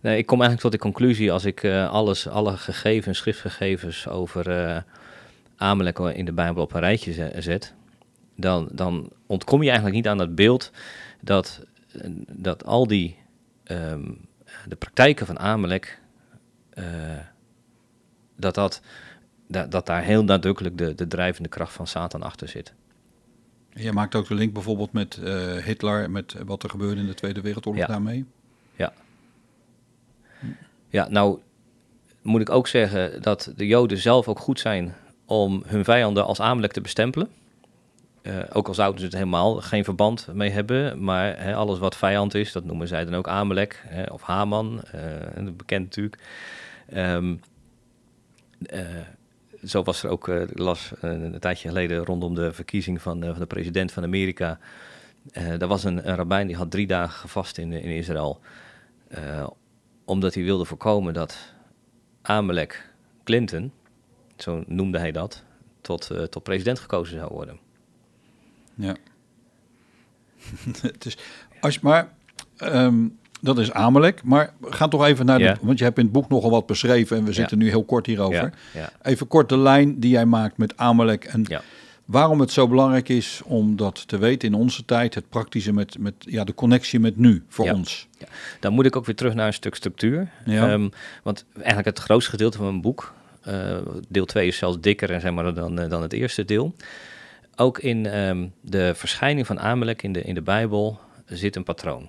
S3: nee, ik kom eigenlijk tot de conclusie als ik eh, alles, alle gegevens, schriftgegevens over eh Amalek in de Bijbel op een rijtje ze- zet, dan, dan ontkom je eigenlijk niet aan het beeld dat, eh, dat al die ehm, de praktijken van Amalek, dat, dat, dat, dat daar heel nadrukkelijk de, de drijvende kracht van Satan achter zit.
S2: Jij maakt ook de link bijvoorbeeld met eh, Hitler, met wat er gebeurde in de Tweede Wereldoorlog
S3: Ja.
S2: daarmee.
S3: Ja. Ja, nou moet ik ook zeggen dat de Joden zelf ook goed zijn om hun vijanden als Amalek te bestempelen. Eh, ook al zouden ze het helemaal geen verband mee hebben, maar hè, alles wat vijand is, dat noemen zij dan ook Amalek hè, of Haman, eh, bekend natuurlijk. Eh, zo was er ook, uh, las een tijdje geleden rondom de verkiezing van, van de president van Amerika. daar was een, rabbijn die had drie dagen gevast in, in Israël. omdat hij wilde voorkomen dat Amalek Clinton, zo noemde hij dat, tot, tot president gekozen zou worden.
S2: Ja. is, als, maar ehm, dat is Amalek. Maar ga toch even naar de. Want je hebt in het boek nogal wat beschreven en we zitten nu heel kort hierover. Ja. Even kort de lijn die jij maakt met Amalek. En waarom het zo belangrijk is om dat te weten in onze tijd. Het praktische met, met ja, de connectie met nu voor ons.
S3: Dan moet ik ook weer terug naar een stuk structuur. Um, want eigenlijk het grootste gedeelte van mijn boek. Uh, deel 2 is zelfs dikker en zeg maar, dan, eh, dan het eerste deel. Ook in ehm, de verschijning van Amalek in de, in de Bijbel zit een patroon.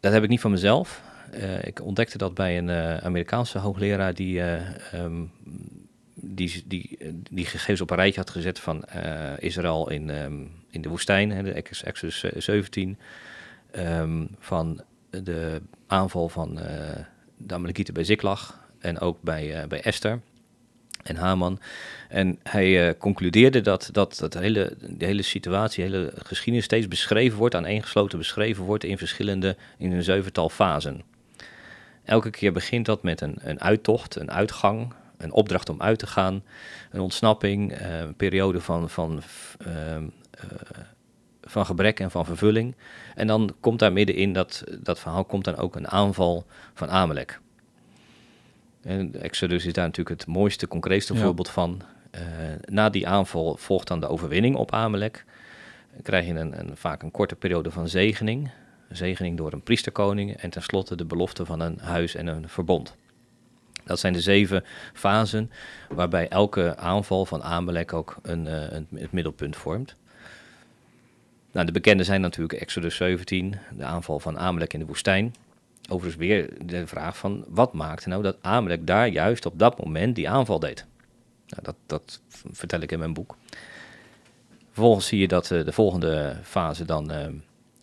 S3: Dat heb ik niet van mezelf. Uh, ik ontdekte dat bij een uh, Amerikaanse hoogleraar die, uh, um, die, die, die gegevens op een rijtje had gezet van Israël in, um, in de woestijn, hè, de Exodus 17, um, van de aanval van de Amalekieten bij Ziklag en ook bij, bij Esther en Haman. En hij uh, concludeerde dat, dat, dat hele, de hele situatie, de hele geschiedenis steeds beschreven wordt, aaneengesloten beschreven wordt in verschillende, in een zevental fasen. Elke keer begint dat met een, een uittocht, een uitgang, een opdracht om uit te gaan, een ontsnapping, uh, een periode van, van, uh, van gebrek en van vervulling. En dan komt daar middenin, dat, dat verhaal komt dan ook een aanval van Amalek. En Exodus is daar natuurlijk het mooiste, concreetste voorbeeld van. Uh, na die aanval volgt dan de overwinning op Amalek. Dan krijg je een, een, vaak een korte periode van zegening. zegening door een priesterkoning en tenslotte de belofte van een huis en een verbond. Dat zijn de zeven fasen waarbij elke aanval van Amalek ook een, uh, een, het middelpunt vormt. Nou, de bekende zijn natuurlijk Exodus 17, de aanval van Amalek in de woestijn. Overigens weer de vraag van wat maakte nou dat Amalek daar juist op dat moment die aanval deed. Nou, dat, dat vertel ik in mijn boek. Vervolgens zie je dat uh, de volgende fase dan uh,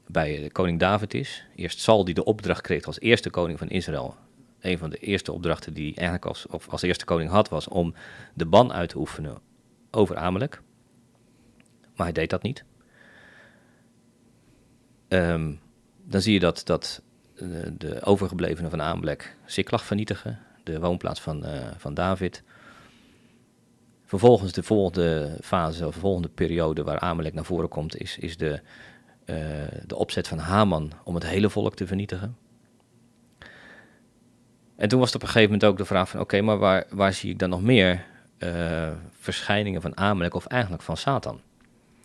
S3: bij koning David is. Eerst Sal die de opdracht kreeg als eerste koning van Israël. Een van de eerste opdrachten die hij eigenlijk als, of als eerste koning had was om de ban uit te oefenen over Amalek. Maar hij deed dat niet. Um, dan zie je dat, dat de overgeblevenen van Amalek Siklag vernietigen, de woonplaats van, uh, van David. Vervolgens de volgende fase, of de volgende periode waar Amalek naar voren komt, is, is de, uh, de opzet van Haman om het hele volk te vernietigen. En toen was het op een gegeven moment ook de vraag van, oké, maar waar, waar zie ik dan nog meer uh, verschijningen van Amalek of eigenlijk van Satan?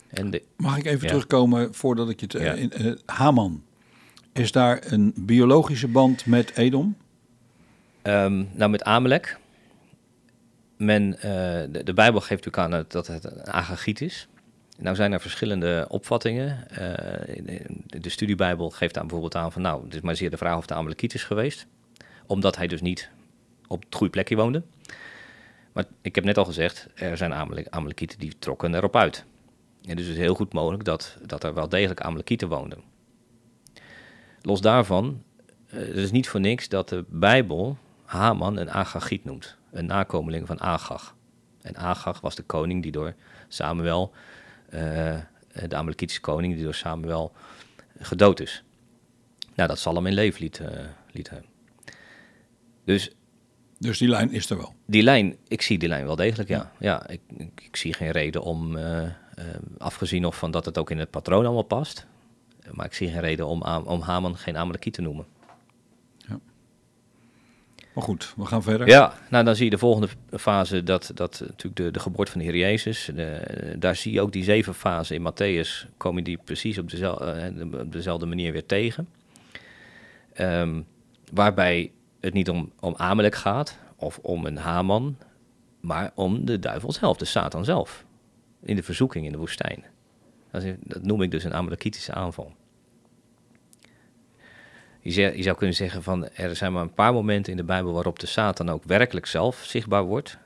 S2: En de, Mag ik even terugkomen voordat ik je... Te, ja. in, Haman, is daar een biologische band met Edom?
S3: Um, nou, met Amalek. Men, uh, de, Bijbel geeft natuurlijk aan dat het een agagiet is. Nou zijn er verschillende opvattingen. Uh, de studiebijbel geeft aan bijvoorbeeld aan van... nou, het is maar zeer de vraag of de Amalekiet is geweest. Omdat hij dus niet op het goede plekje woonde. Maar ik heb net al gezegd, er zijn Amalekieten die trokken erop uit. En dus het heel goed mogelijk dat, dat er wel degelijk Amalekieten woonden. Los daarvan, uh, het is niet voor niks dat de Bijbel Haman een Agagiet noemt. Een nakomeling van Agag. En Agag was de koning die door Samuel, uh, de Amalekitische koning die door Samuel gedood is. Nou, dat zal hem in leven liet, uh, liet hebben. Dus,
S2: dus die lijn is er wel?
S3: Die lijn, ik zie die lijn wel degelijk, ja. Ja, ik, ik, ik zie geen reden om, afgezien nog van dat het ook in het patroon allemaal past, maar ik zie geen reden om, om Haman geen Amalekiet te noemen. Ja.
S2: Maar goed, we gaan verder.
S3: Ja, nou dan zie je de volgende fase, dat, dat natuurlijk de, de geboorte van de Heer Jezus. De, daar zie je ook die zeven fasen in Matthäus, komen die precies op dezelfde, eh, op dezelfde manier weer tegen. Um, waarbij het niet om, om Amalek gaat, of om een Haman, maar om de duivel zelf, de Satan zelf. In de verzoeking in de woestijn. Dat noem ik dus een Amalekitische aanval. Je, zou kunnen zeggen van er zijn maar een paar momenten in de Bijbel waarop de Satan ook werkelijk zelf zichtbaar wordt.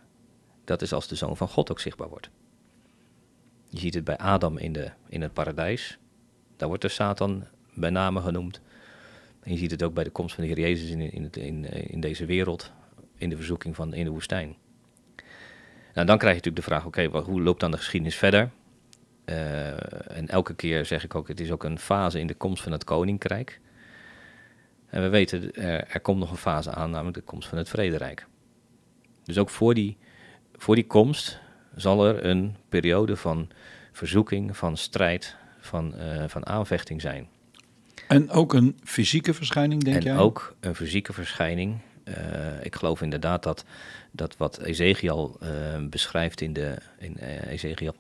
S3: Dat is als de zoon van God ook zichtbaar wordt. Je ziet het bij Adam in, de, in het paradijs. Daar wordt de Satan bij name genoemd. En je ziet het ook bij de komst van de Heer Jezus in, in, in, in deze wereld. in de verzoeking van in de woestijn. Nou, dan krijg je natuurlijk de vraag, oké, hoe loopt dan de geschiedenis verder? Uh, en elke keer zeg ik ook, het is ook een fase in de komst van het koninkrijk. En we weten, er, er komt nog een fase aan, namelijk de komst van het vrederijk. Dus ook voor die, voor die komst zal er een periode van verzoeking, van strijd, van, uh, van aanvechting zijn.
S2: En ook een fysieke verschijning, denk
S3: en
S2: jij?
S3: En ook een fysieke verschijning. Uh, ik geloof inderdaad dat, dat wat Ezekiel uh, beschrijft in, de, in Ezekiel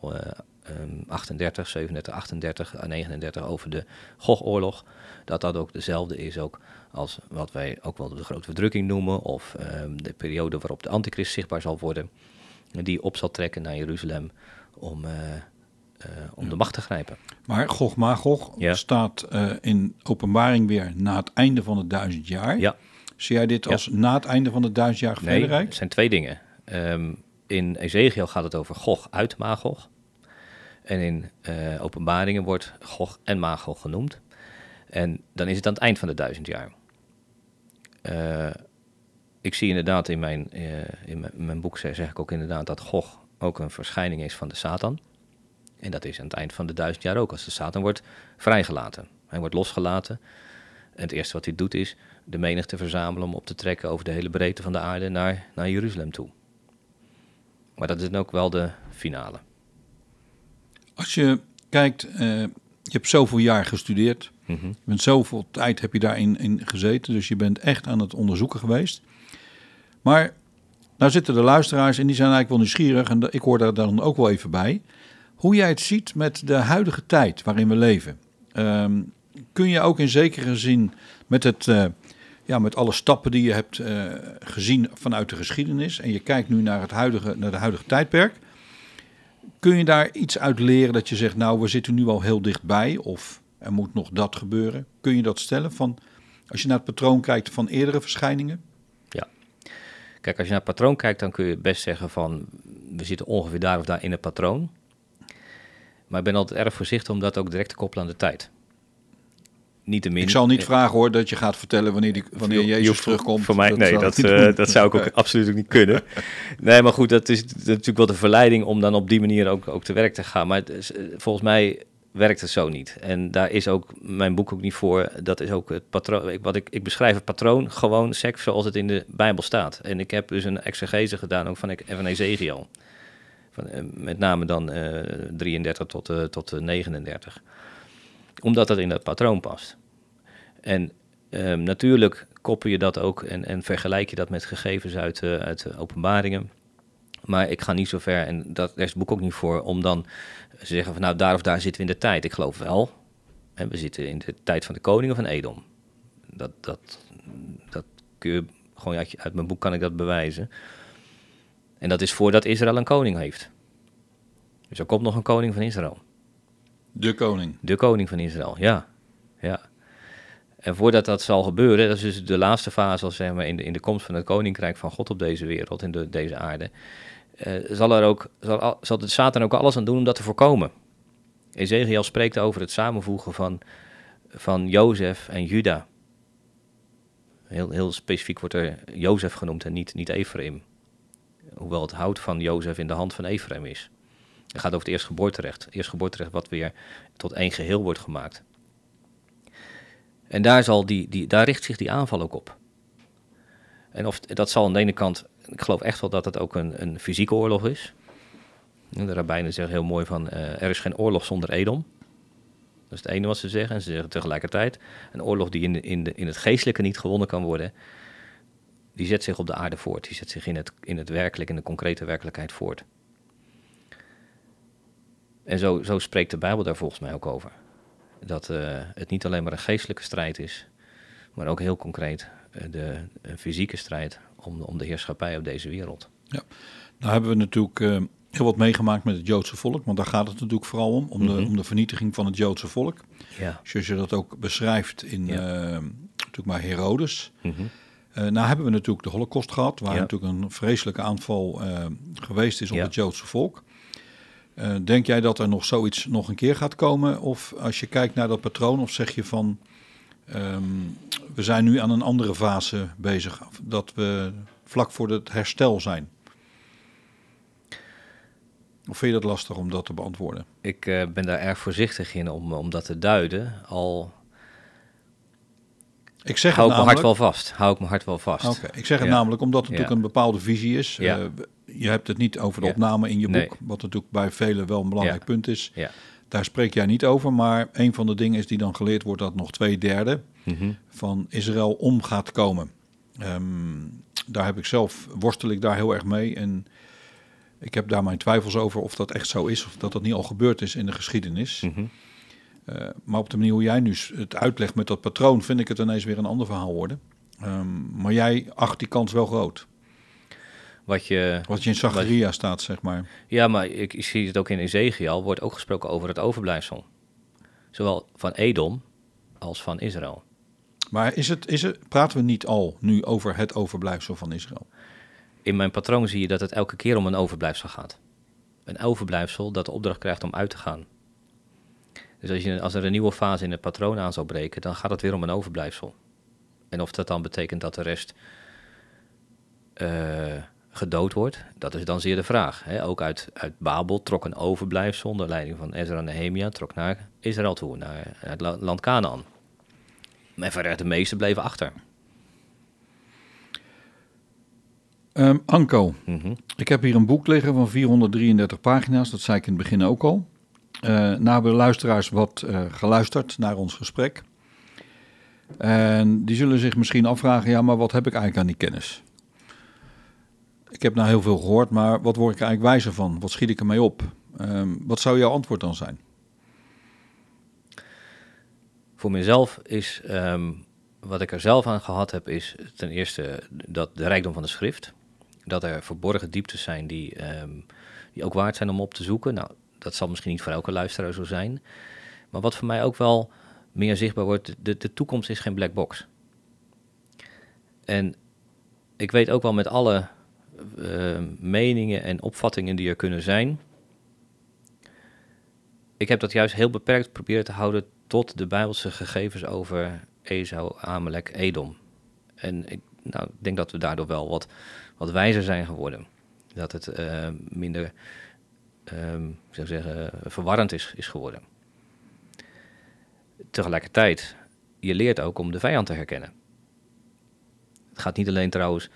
S3: 38, 37, 38 en 39 over de Gogoorlog, dat dat ook dezelfde is ook als wat wij ook wel de grote verdrukking noemen, of um, de periode waarop de antichrist zichtbaar zal worden, die op zal trekken naar Jeruzalem om, uh, uh, om ja. de macht te grijpen.
S2: Maar Gog Magog ja. staat uh, in openbaring weer na het einde van het duizend jaar.
S3: Ja.
S2: Zie jij dit als na het einde van het duizendjarig
S3: nee,
S2: vrederijk?
S3: het zijn twee dingen. Um, in Ezekiel gaat het over Gog uit Magog. En in uh, openbaringen wordt Gog en Magog genoemd. En dan is het aan het eind van de duizend jaar. Uh, ik zie inderdaad in mijn, in mijn, boek zeg, zeg, ik ook inderdaad dat Gog ook een verschijning is van de Satan. En dat is aan het eind van de duizend jaar ook, als de Satan wordt vrijgelaten. Hij wordt losgelaten. En het eerste wat hij doet is de menigte verzamelen om op te trekken over de hele breedte van de aarde naar, naar Jeruzalem toe. Maar dat is dan ook wel de finale.
S2: Als je kijkt, uh, je hebt zoveel jaar gestudeerd. Mm -hmm. Je bent zoveel tijd heb je daarin in gezeten. Dus je bent echt aan het onderzoeken geweest. Maar nou zitten de luisteraars en die zijn eigenlijk wel nieuwsgierig. En ik hoor daar dan ook wel even bij. Hoe jij het ziet met de huidige tijd waarin we leven. Um, kun je ook in zekere zin met, het, uh, ja, met alle stappen die je hebt uh, gezien vanuit de geschiedenis. En je kijkt nu naar het huidige, naar de huidige tijdperk. Kun je daar iets uit leren dat je zegt, nou, we zitten nu al heel dichtbij of er moet nog dat gebeuren? Kun je dat stellen van, als je naar het patroon kijkt van eerdere verschijningen?
S3: Ja. Kijk, als je naar het patroon kijkt, dan kun je best zeggen van, we zitten ongeveer daar of daar in het patroon. Maar ik ben altijd erg voorzichtig om dat ook direct te koppelen aan de tijd. Niet te min.
S2: Ik zal niet vragen hoor dat je gaat vertellen wanneer, die, wanneer Jezus terugkomt.
S3: Voor mij, dat nee, dat, uh, dat zou ik ook absoluut ook niet kunnen. Nee, maar goed, dat is, dat is natuurlijk wel de verleiding om dan op die manier ook, ook te werk te gaan. Maar is, volgens mij werkt het zo niet. En daar is ook mijn boek ook niet voor. Dat is ook het patroon. Wat ik, ik beschrijf het patroon gewoon sec zoals het in de Bijbel staat. En ik heb dus een exegese gedaan ook van, van Ezekiel. Van, met name dan uh, 33 tot, uh, tot 39 omdat dat in dat patroon past. En um, natuurlijk koppel je dat ook en, en, vergelijk je dat met gegevens uit, uh, uit de openbaringen. Maar ik ga niet zo ver, en dat, daar is het boek ook niet voor, om dan te zeggen van nou daar of daar zitten we in de tijd. Ik geloof wel, hè, we zitten in de tijd van de koningen van Edom. Dat, dat, dat kun je, gewoon uit, uit mijn boek kan ik dat bewijzen. En dat is voordat Israël een koning heeft. Dus er komt nog een koning van Israël.
S2: De koning.
S3: De koning van Israël, ja. ja. En voordat dat zal gebeuren, dat is dus de laatste fase als zeg in, de, in de komst van het koninkrijk van God op deze wereld, in de, deze aarde, uh, zal, er ook, zal, zal de Satan ook alles aan doen om dat te voorkomen. Ezekiel spreekt over het samenvoegen van, van Jozef en Juda. Heel, heel specifiek wordt er Jozef genoemd en niet, niet Ephraim. Hoewel het hout van Jozef in de hand van Ephraim is. Het gaat over het eerstgeboorterecht. Eerstgeboorterecht wat weer tot één geheel wordt gemaakt. En daar, zal die, die, daar richt zich die aanval ook op. En of, dat zal aan de ene kant, ik geloof echt wel dat het ook een, een fysieke oorlog is. De rabbijnen zeggen heel mooi van, uh, er is geen oorlog zonder Edom. Dat is het ene wat ze zeggen. En ze zeggen tegelijkertijd, een oorlog die in, de, in, de, in het geestelijke niet gewonnen kan worden, die zet zich op de aarde voort. Die zet zich in het, in het werkelijk, in de concrete werkelijkheid voort. En zo, zo spreekt de Bijbel daar volgens mij ook over. Dat uh, het niet alleen maar een geestelijke strijd is, maar ook heel concreet uh, de uh, fysieke strijd om, om de heerschappij op deze wereld.
S2: Ja, nou hebben we natuurlijk heel wat meegemaakt met het Joodse volk, want daar gaat het natuurlijk vooral om, om, mm -hmm. de, om de vernietiging van het Joodse volk.
S3: Ja.
S2: Zoals je dat ook beschrijft in ja. natuurlijk maar Herodes.
S3: Mm -hmm.
S2: nou hebben we natuurlijk de Holocaust gehad, waar ja. natuurlijk een vreselijke aanval geweest is op het Joodse volk. Uh, denk jij dat er nog zoiets nog een keer gaat komen? Of als je kijkt naar dat patroon, of zeg je van um, we zijn nu aan een andere fase bezig? Dat we vlak voor het herstel zijn? Of vind je dat lastig om dat te beantwoorden?
S3: Ik uh, ben daar erg voorzichtig in om, om dat te duiden. Al
S2: ik zeg
S3: hou
S2: het
S3: ik
S2: namelijk,
S3: mijn hart wel vast. Hou ik mijn hart wel vast.
S2: Oké, Ik zeg het
S3: Ja.
S2: namelijk omdat het
S3: Ja.
S2: natuurlijk een bepaalde visie is.
S3: Ja.
S2: Eh, je hebt het niet over de opname in je boek,
S3: Nee.
S2: wat natuurlijk bij velen wel een belangrijk punt is.
S3: Ja.
S2: Daar spreek jij niet over, maar een van de dingen is die dan geleerd wordt dat nog twee derde
S3: Mhm.
S2: van Israël om gaat komen. Ehm, daar heb ik zelf, worstel ik daar heel erg mee. En ik heb daar mijn twijfels over of dat echt zo is, of dat dat niet al gebeurd is in de geschiedenis.
S3: Mhm.
S2: Eh, maar op de manier hoe jij nu het uitlegt met dat patroon, vind ik het ineens weer een ander verhaal worden. Ehm, maar jij acht die kans wel groot.
S3: Wat je,
S2: Wat je in Zacharia staat, zeg maar.
S3: ja, maar ik, ik zie het ook in Ezekiel, wordt ook gesproken over het overblijfsel. Zowel van Edom als van Israël.
S2: Maar is het, is het, praten we niet al nu over het overblijfsel van Israël?
S3: In mijn patroon zie je dat het elke keer om een overblijfsel gaat. Een overblijfsel dat de opdracht krijgt om uit te gaan. Dus als, je, als er een nieuwe fase in het patroon aan zou breken, dan gaat het weer om een overblijfsel. En of dat dan betekent dat de rest eh, gedood wordt, dat is dan zeer de vraag. Hè? Ook uit, uit Babel trok een overblijfsel onder leiding van Ezra en Nehemia, trok naar Israël toe, naar, het la- land Canaan. Maar verder de meeste bleven achter.
S2: Ehm, Anko,
S3: Mhm.
S2: ik heb hier een boek liggen van 433 pagina's. Dat zei ik in het begin ook al. Eh nou hebben de luisteraars wat eh, geluisterd naar ons gesprek. En die zullen zich misschien afvragen, ja, maar wat heb ik eigenlijk aan die kennis? Ik heb nou heel veel gehoord, maar wat word ik eigenlijk wijzer van? Wat schiet ik ermee op? Ehm, wat zou jouw antwoord dan zijn?
S3: Voor mezelf is, ehm, wat ik er zelf aan gehad heb, is ten eerste dat de rijkdom van de schrift. Dat er verborgen dieptes zijn die, ehm, die ook waard zijn om op te zoeken. Nou, dat zal misschien niet voor elke luisteraar zo zijn. Maar wat voor mij ook wel meer zichtbaar wordt, de, toekomst is geen black box. En ik weet ook wel met alle eh, meningen en opvattingen die er kunnen zijn. Ik heb dat juist heel beperkt proberen te houden tot de Bijbelse gegevens over Esau, Amalek, Edom. En ik nou, denk dat we daardoor wel wat, wat wijzer zijn geworden. Dat het eh, minder ik zou zeggen, verwarrend is, is geworden. Tegelijkertijd, je leert ook om de vijand te herkennen. Het gaat niet alleen trouwens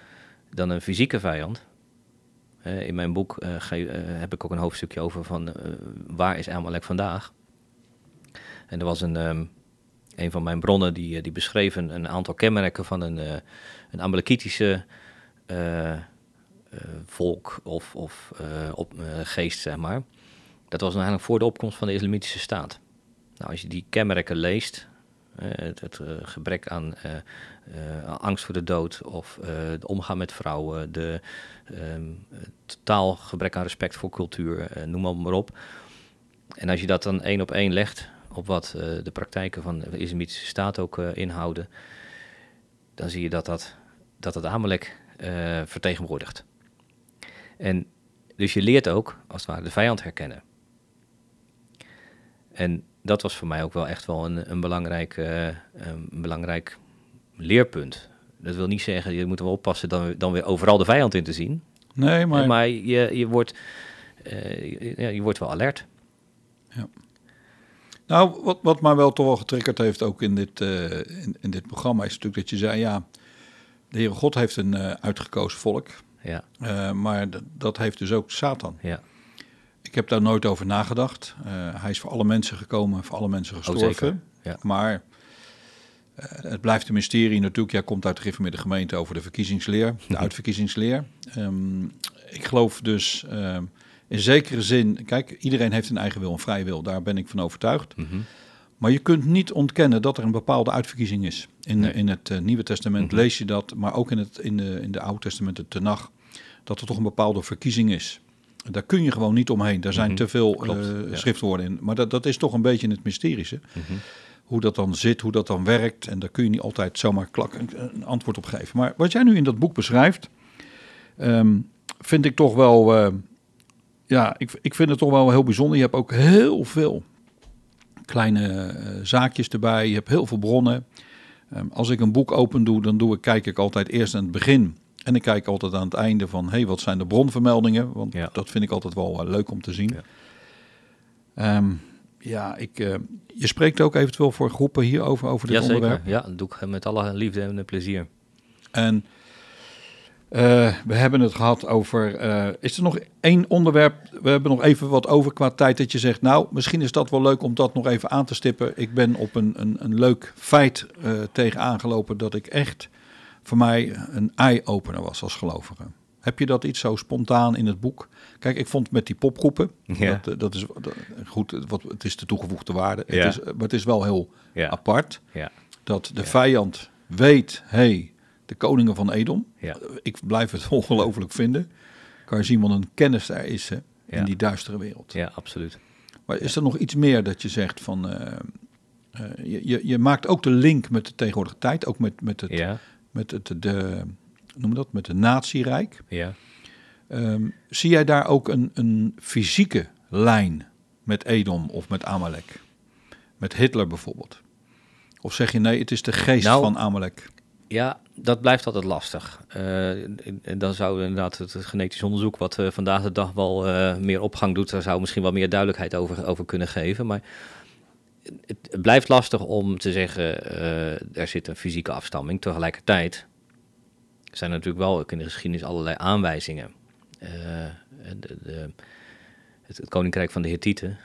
S3: dan een fysieke vijand. In mijn boek eh, eh, heb ik ook een hoofdstukje over van eh, waar is Amalek vandaag. En er was een, ehm, een van mijn bronnen die, die beschreef een, aantal kenmerken van een, een Amalekitische volk of, of eh, op, eh, geest, zeg maar. Dat was eigenlijk voor de opkomst van de Islamitische staat. Nou, als je die kenmerken leest, eh, het, het eh, gebrek aan eh, eh, angst voor de dood of eh de omgaan met vrouwen, de ehm, totaal gebrek aan respect voor cultuur, eh, noem maar, op. En als je dat dan één op één legt op wat eh, de praktijken van de Islamitische staat ook eh, inhouden, dan zie je dat dat, dat het Amalek eh, vertegenwoordigt. En dus je leert ook, als het ware, de vijand herkennen. En dat was voor mij ook wel echt wel een, een, belangrijk, eh, een belangrijk leerpunt. Dat wil niet zeggen, je moet wel oppassen dan, dan weer overal de vijand in te zien.
S2: Nee, maar,
S3: Maar, je, je, wordt, eh, je, ja, je wordt wel alert.
S2: nou, wat, wat mij wel toch wel getriggerd heeft ook in dit, eh, in, in dit programma is natuurlijk dat je zei, ja, de Heere God heeft een uitgekozen volk,
S3: Ja,
S2: eh, maar dat heeft dus ook Satan.
S3: ja.
S2: Ik heb daar nooit over nagedacht. Eh, hij is voor alle mensen gekomen, voor alle mensen gestorven.
S3: Oh, zeker, ja.
S2: Maar eh, het blijft een mysterie natuurlijk. Jij komt uit de gereformeerde gemeente over de verkiezingsleer, de uitverkiezingsleer. Ehm, ik geloof dus ehm, in zekere zin, kijk, iedereen heeft een eigen wil, een vrije wil. Daar ben ik van overtuigd.
S3: Mhm.
S2: Maar je kunt niet ontkennen dat er een bepaalde uitverkiezing is. In,
S3: Nee.
S2: in het eh, Nieuwe Testament
S3: Mhm.
S2: lees je dat, maar ook in, het, in, de, in de Oude Testament, Tenach, dat er toch een bepaalde verkiezing is. Daar kun je gewoon niet omheen. Daar zijn
S3: Mhm.
S2: te veel
S3: Klopt,
S2: eh,
S3: ja.
S2: schriftwoorden in. Maar dat, dat is toch een beetje het mysterische.
S3: Mhm.
S2: Hoe dat dan zit, hoe dat dan werkt. En daar kun je niet altijd zomaar klak een, een antwoord op geven. Maar wat jij nu in dat boek beschrijft, ehm, vind ik toch wel... eh, ja, ik, ik vind het toch wel heel bijzonder. Je hebt ook heel veel kleine eh, zaakjes erbij. Je hebt heel veel bronnen. Ehm, als ik een boek open doe, dan doe ik, kijk ik altijd eerst aan het begin En ik kijk altijd aan het einde van, hé, hey, wat zijn de bronvermeldingen? Want
S3: Ja.
S2: dat vind ik altijd wel eh, leuk om te zien.
S3: Ja.
S2: Ja, ja ik, eh, je spreekt ook eventueel voor groepen hierover, over dit
S3: Jazeker,
S2: onderwerp.
S3: ja, dat doe ik met alle liefde en plezier.
S2: En eh, we hebben het gehad over. eh, is er nog één onderwerp? We hebben nog even wat over qua tijd. Dat je zegt, nou, misschien is dat wel leuk om dat nog even aan te stippen. Ik ben op een, een, een leuk feit eh tegen aangelopen dat ik echt voor mij een eye-opener was als gelovige. Heb je dat iets zo spontaan in het boek? Kijk, ik vond met die popgroepen,
S3: Ja.
S2: dat, dat is dat- goed, wat, het is de toegevoegde waarde.
S3: Ja.
S2: Het is, maar het is wel heel
S3: Ja.
S2: apart
S3: Ja,
S2: dat de vijand weet, hé, hey, de koningen van Edom.
S3: Ja.
S2: Ik blijf het ongelooflijk vinden. Kan je zien wat een kennis er is hè, in
S3: Ja.
S2: die duistere wereld.
S3: ja, absoluut.
S2: Maar is er nog iets meer dat je zegt van... eh, eh, je, je, je maakt ook de link met de tegenwoordige tijd, ook met, met het,
S3: Ja,
S2: met het de, noem dat, met de natierijk.
S3: ja.
S2: Ehm, zie jij daar ook een, een fysieke lijn met Edom of met Amalek? Met Hitler bijvoorbeeld? Of zeg je nee, het is de geest
S3: Nou,
S2: van Amalek?
S3: Ja, dat blijft altijd lastig. En dan zou inderdaad het genetisch onderzoek, wat eh, vandaag de dag wel eh, meer opgang doet, daar zou misschien wel meer duidelijkheid over, over kunnen geven. Maar het, blijft lastig om te zeggen, er zit een fysieke afstamming. Tegelijkertijd zijn er natuurlijk wel in de geschiedenis allerlei aanwijzingen. De, het, koninkrijk van de Hittieten,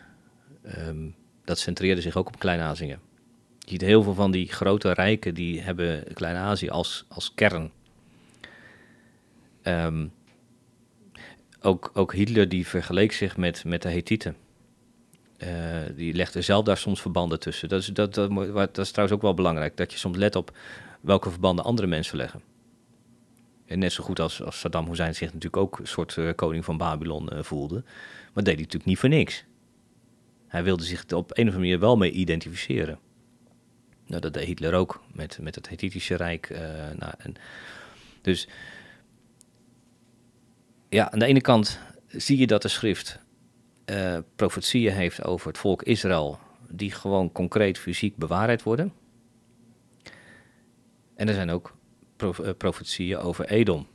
S3: ehm, dat centreerde zich ook op Klein-Azië. Je ziet heel veel van die grote rijken, die hebben Klein-Azië als, als kern. Ehm, ook, ook Hitler die vergeleek zich met, met de Hethieten. Eh, die legde zelf daar soms verbanden tussen. Dat is, dat, dat, dat is trouwens ook wel belangrijk, dat je soms let op welke verbanden andere mensen leggen. En net zo goed als, als Saddam Hussein zich natuurlijk ook een soort eh, koning van Babylon eh, voelde. Maar deed hij natuurlijk niet voor niks. Hij wilde zich op een of andere manier wel mee identificeren. Nou, dat deed Hitler ook met, met het Hethitische Rijk. eh, nou, dus ja, aan de ene kant zie je dat de schrift eh profetieën heeft over het volk Israël, die gewoon concreet fysiek bewaarheid worden. En er zijn ook eh, profetieën over Edom,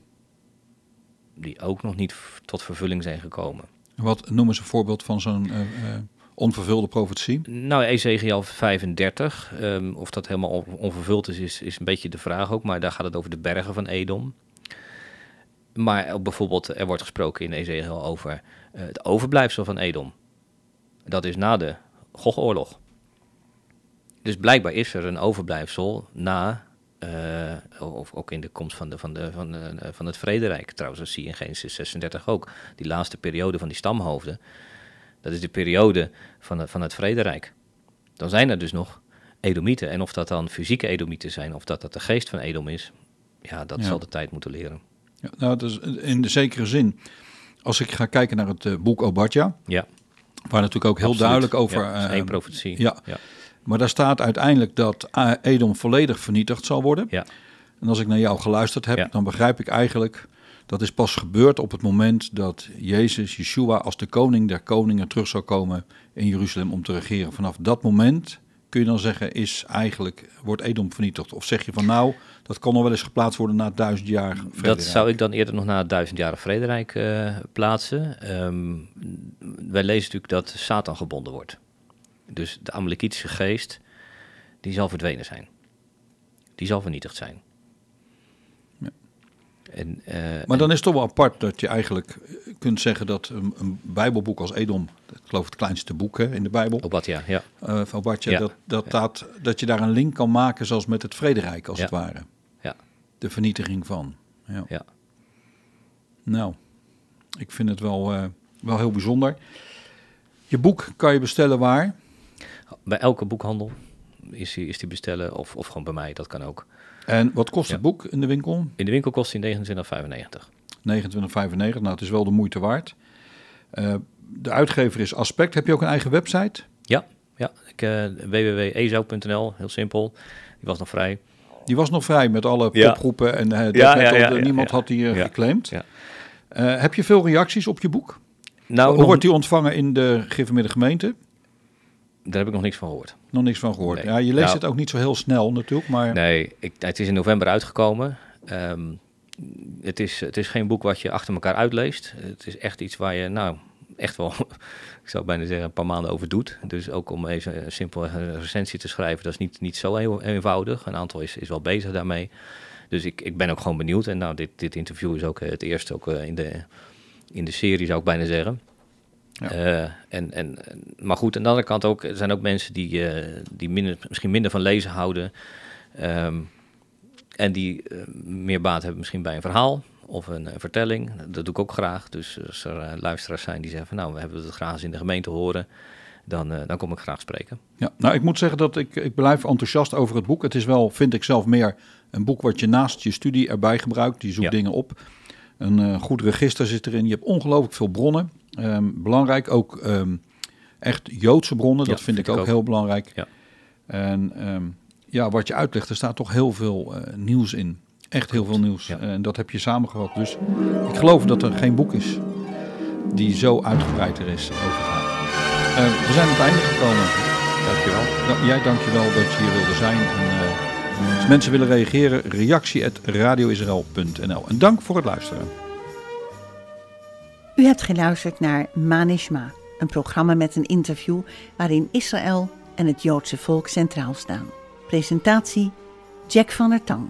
S3: die ook nog niet tot vervulling zijn gekomen.
S2: Wat noemen ze een voorbeeld van zo'n onvervulde profetie?
S3: Nou, Ezekiel 35, ehm, of dat helemaal on- onvervuld is, is, een beetje de vraag ook. Maar daar gaat het over de bergen van Edom. Maar ook bijvoorbeeld, er wordt gesproken in Ezekiel over eh, het overblijfsel van Edom. Dat is na de Gogoorlog. Dus blijkbaar is er een overblijfsel na, eh, of ook in de komst van, de, van, de, van, eh, van het Vrederijk. Trouwens, dat zie je in Genesis 36 ook. Die laatste periode van die stamhoofden. Dat is de periode van het, van het Vrederijk. Dan zijn er dus nog Edomieten. En of dat dan fysieke Edomieten zijn, of dat dat de geest van Edom is, ja, dat
S2: Ja.
S3: zal de tijd moeten leren.
S2: Ja, nou, dat is in de zekere zin. Als ik ga kijken naar het eh, boek Obadja,
S3: Ja,
S2: waar natuurlijk ook heel
S3: absoluut.
S2: duidelijk over...
S3: Ja, dat is één profetie.
S2: ja.
S3: ja.
S2: maar daar staat uiteindelijk dat eh, Edom volledig vernietigd zal worden.
S3: Ja.
S2: En als ik naar jou geluisterd heb, dan begrijp ik eigenlijk... dat is pas gebeurd op het moment dat Jezus, Yeshua, als de koning der koningen terug zou komen in Jeruzalem om te regeren. Vanaf dat moment kun je dan zeggen, is eigenlijk, wordt Edom vernietigd? Of zeg je van nou, dat kon nog wel eens geplaatst worden na duizend jaar
S3: Dat
S2: vrederijk?
S3: zou ik dan eerder nog na het duizendjarige vrederijk eh, plaatsen. Ehm, wij lezen natuurlijk dat Satan gebonden wordt. Dus de Amalekitische geest, die zal verdwenen zijn. Die zal vernietigd zijn.
S2: Ja.
S3: En, eh,
S2: Maar dan is het toch wel apart dat je eigenlijk eh, kunt zeggen dat een, een bijbelboek als Edom, ik geloof het kleinste boek hè, in de Bijbel,
S3: Obadja, ja.
S2: eh, van Bartje,
S3: Ja.
S2: dat, dat, dat, dat je daar een link kan maken zoals met het Vrederijk als
S3: Ja.
S2: het ware.
S3: Ja.
S2: De vernietiging van. Ja.
S3: Ja.
S2: Nou, ik vind het wel, eh, wel heel bijzonder. Je boek kan je bestellen waar?
S3: Bij elke boekhandel is die, is die bestellen, of, of gewoon bij mij, dat kan ook.
S2: En wat kost het boek in de winkel?
S3: In de winkel kost die 29,95.
S2: 29,95. Nou, het is wel de moeite waard. Eh, de uitgever is Aspect. Heb je ook een eigen website?
S3: Ja, ja. Ik, eh www.ezou.nl, heel simpel. Die was nog vrij.
S2: Die was nog vrij met alle
S3: Ja.
S2: popgroepen en
S3: Ja, ja, ja,
S2: niemand had die eh, geclaimd. Heb je veel reacties op je boek?
S3: Nou,
S2: Hoe
S3: nog-
S2: wordt die ontvangen in de geïnformeerde gemeente?
S3: daar heb ik nog niks van gehoord.
S2: Nog niks van gehoord.
S3: Nee.
S2: Ja, je leest
S3: Nou.
S2: het ook niet zo heel snel natuurlijk, maar
S3: Nee, ik, het is in november uitgekomen. Ehm, het, is, het is geen boek wat je achter elkaar uitleest. Het is echt iets waar je, nou, echt wel, ik zou bijna zeggen, een paar maanden over doet. Dus ook om even een simpel recensie te schrijven, dat is niet, niet zo heel eenvoudig. Een aantal is, is wel bezig daarmee. Dus ik, ik ben ook gewoon benieuwd. En nou, dit, dit interview is ook het eerste ook in, de, in de serie, zou ik bijna zeggen. Ja. Uh, en, en, maar goed, aan de andere kant ook, er zijn ook mensen die, uh, die minder, misschien minder van lezen houden. Um, en die uh, meer baat hebben misschien bij een verhaal of een, een, vertelling. Dat doe ik ook graag. Dus als er luisteraars zijn die zeggen van nou, we hebben het graag eens in de gemeente horen. Dan, dan kom ik graag spreken.
S2: Ja, nou ik moet zeggen dat ik, ik blijf enthousiast over het boek. Het is wel, vind ik zelf, meer een boek wat je naast je studie erbij gebruikt. Je zoekt ja. dingen op. Een goed register zit erin. Je hebt ongelooflijk veel bronnen. Um, belangrijk ook um, echt Joodse bronnen, dat vind,
S3: vind ik
S2: ook,
S3: ook.
S2: heel belangrijk.
S3: Ja.
S2: En um, ja, wat je uitlegt, er staat toch heel veel uh, nieuws in. Echt heel veel nieuws.
S3: ja.
S2: En dat heb je samengevat. Dus ik geloof dat er geen boek is die zo uitgebreid er is over gaat. Uh, we zijn aan het einde gekomen.
S3: Dankjewel.
S2: Da jij dankjewel dat je hier wilde zijn. En, uh, als mensen willen reageren, reactie at radioisrael.nl. En dank voor het luisteren.
S1: U hebt geluisterd naar Manishma, een programma met een interview waarin Israël en het Joodse volk centraal staan. Presentatie Jack van der Tang.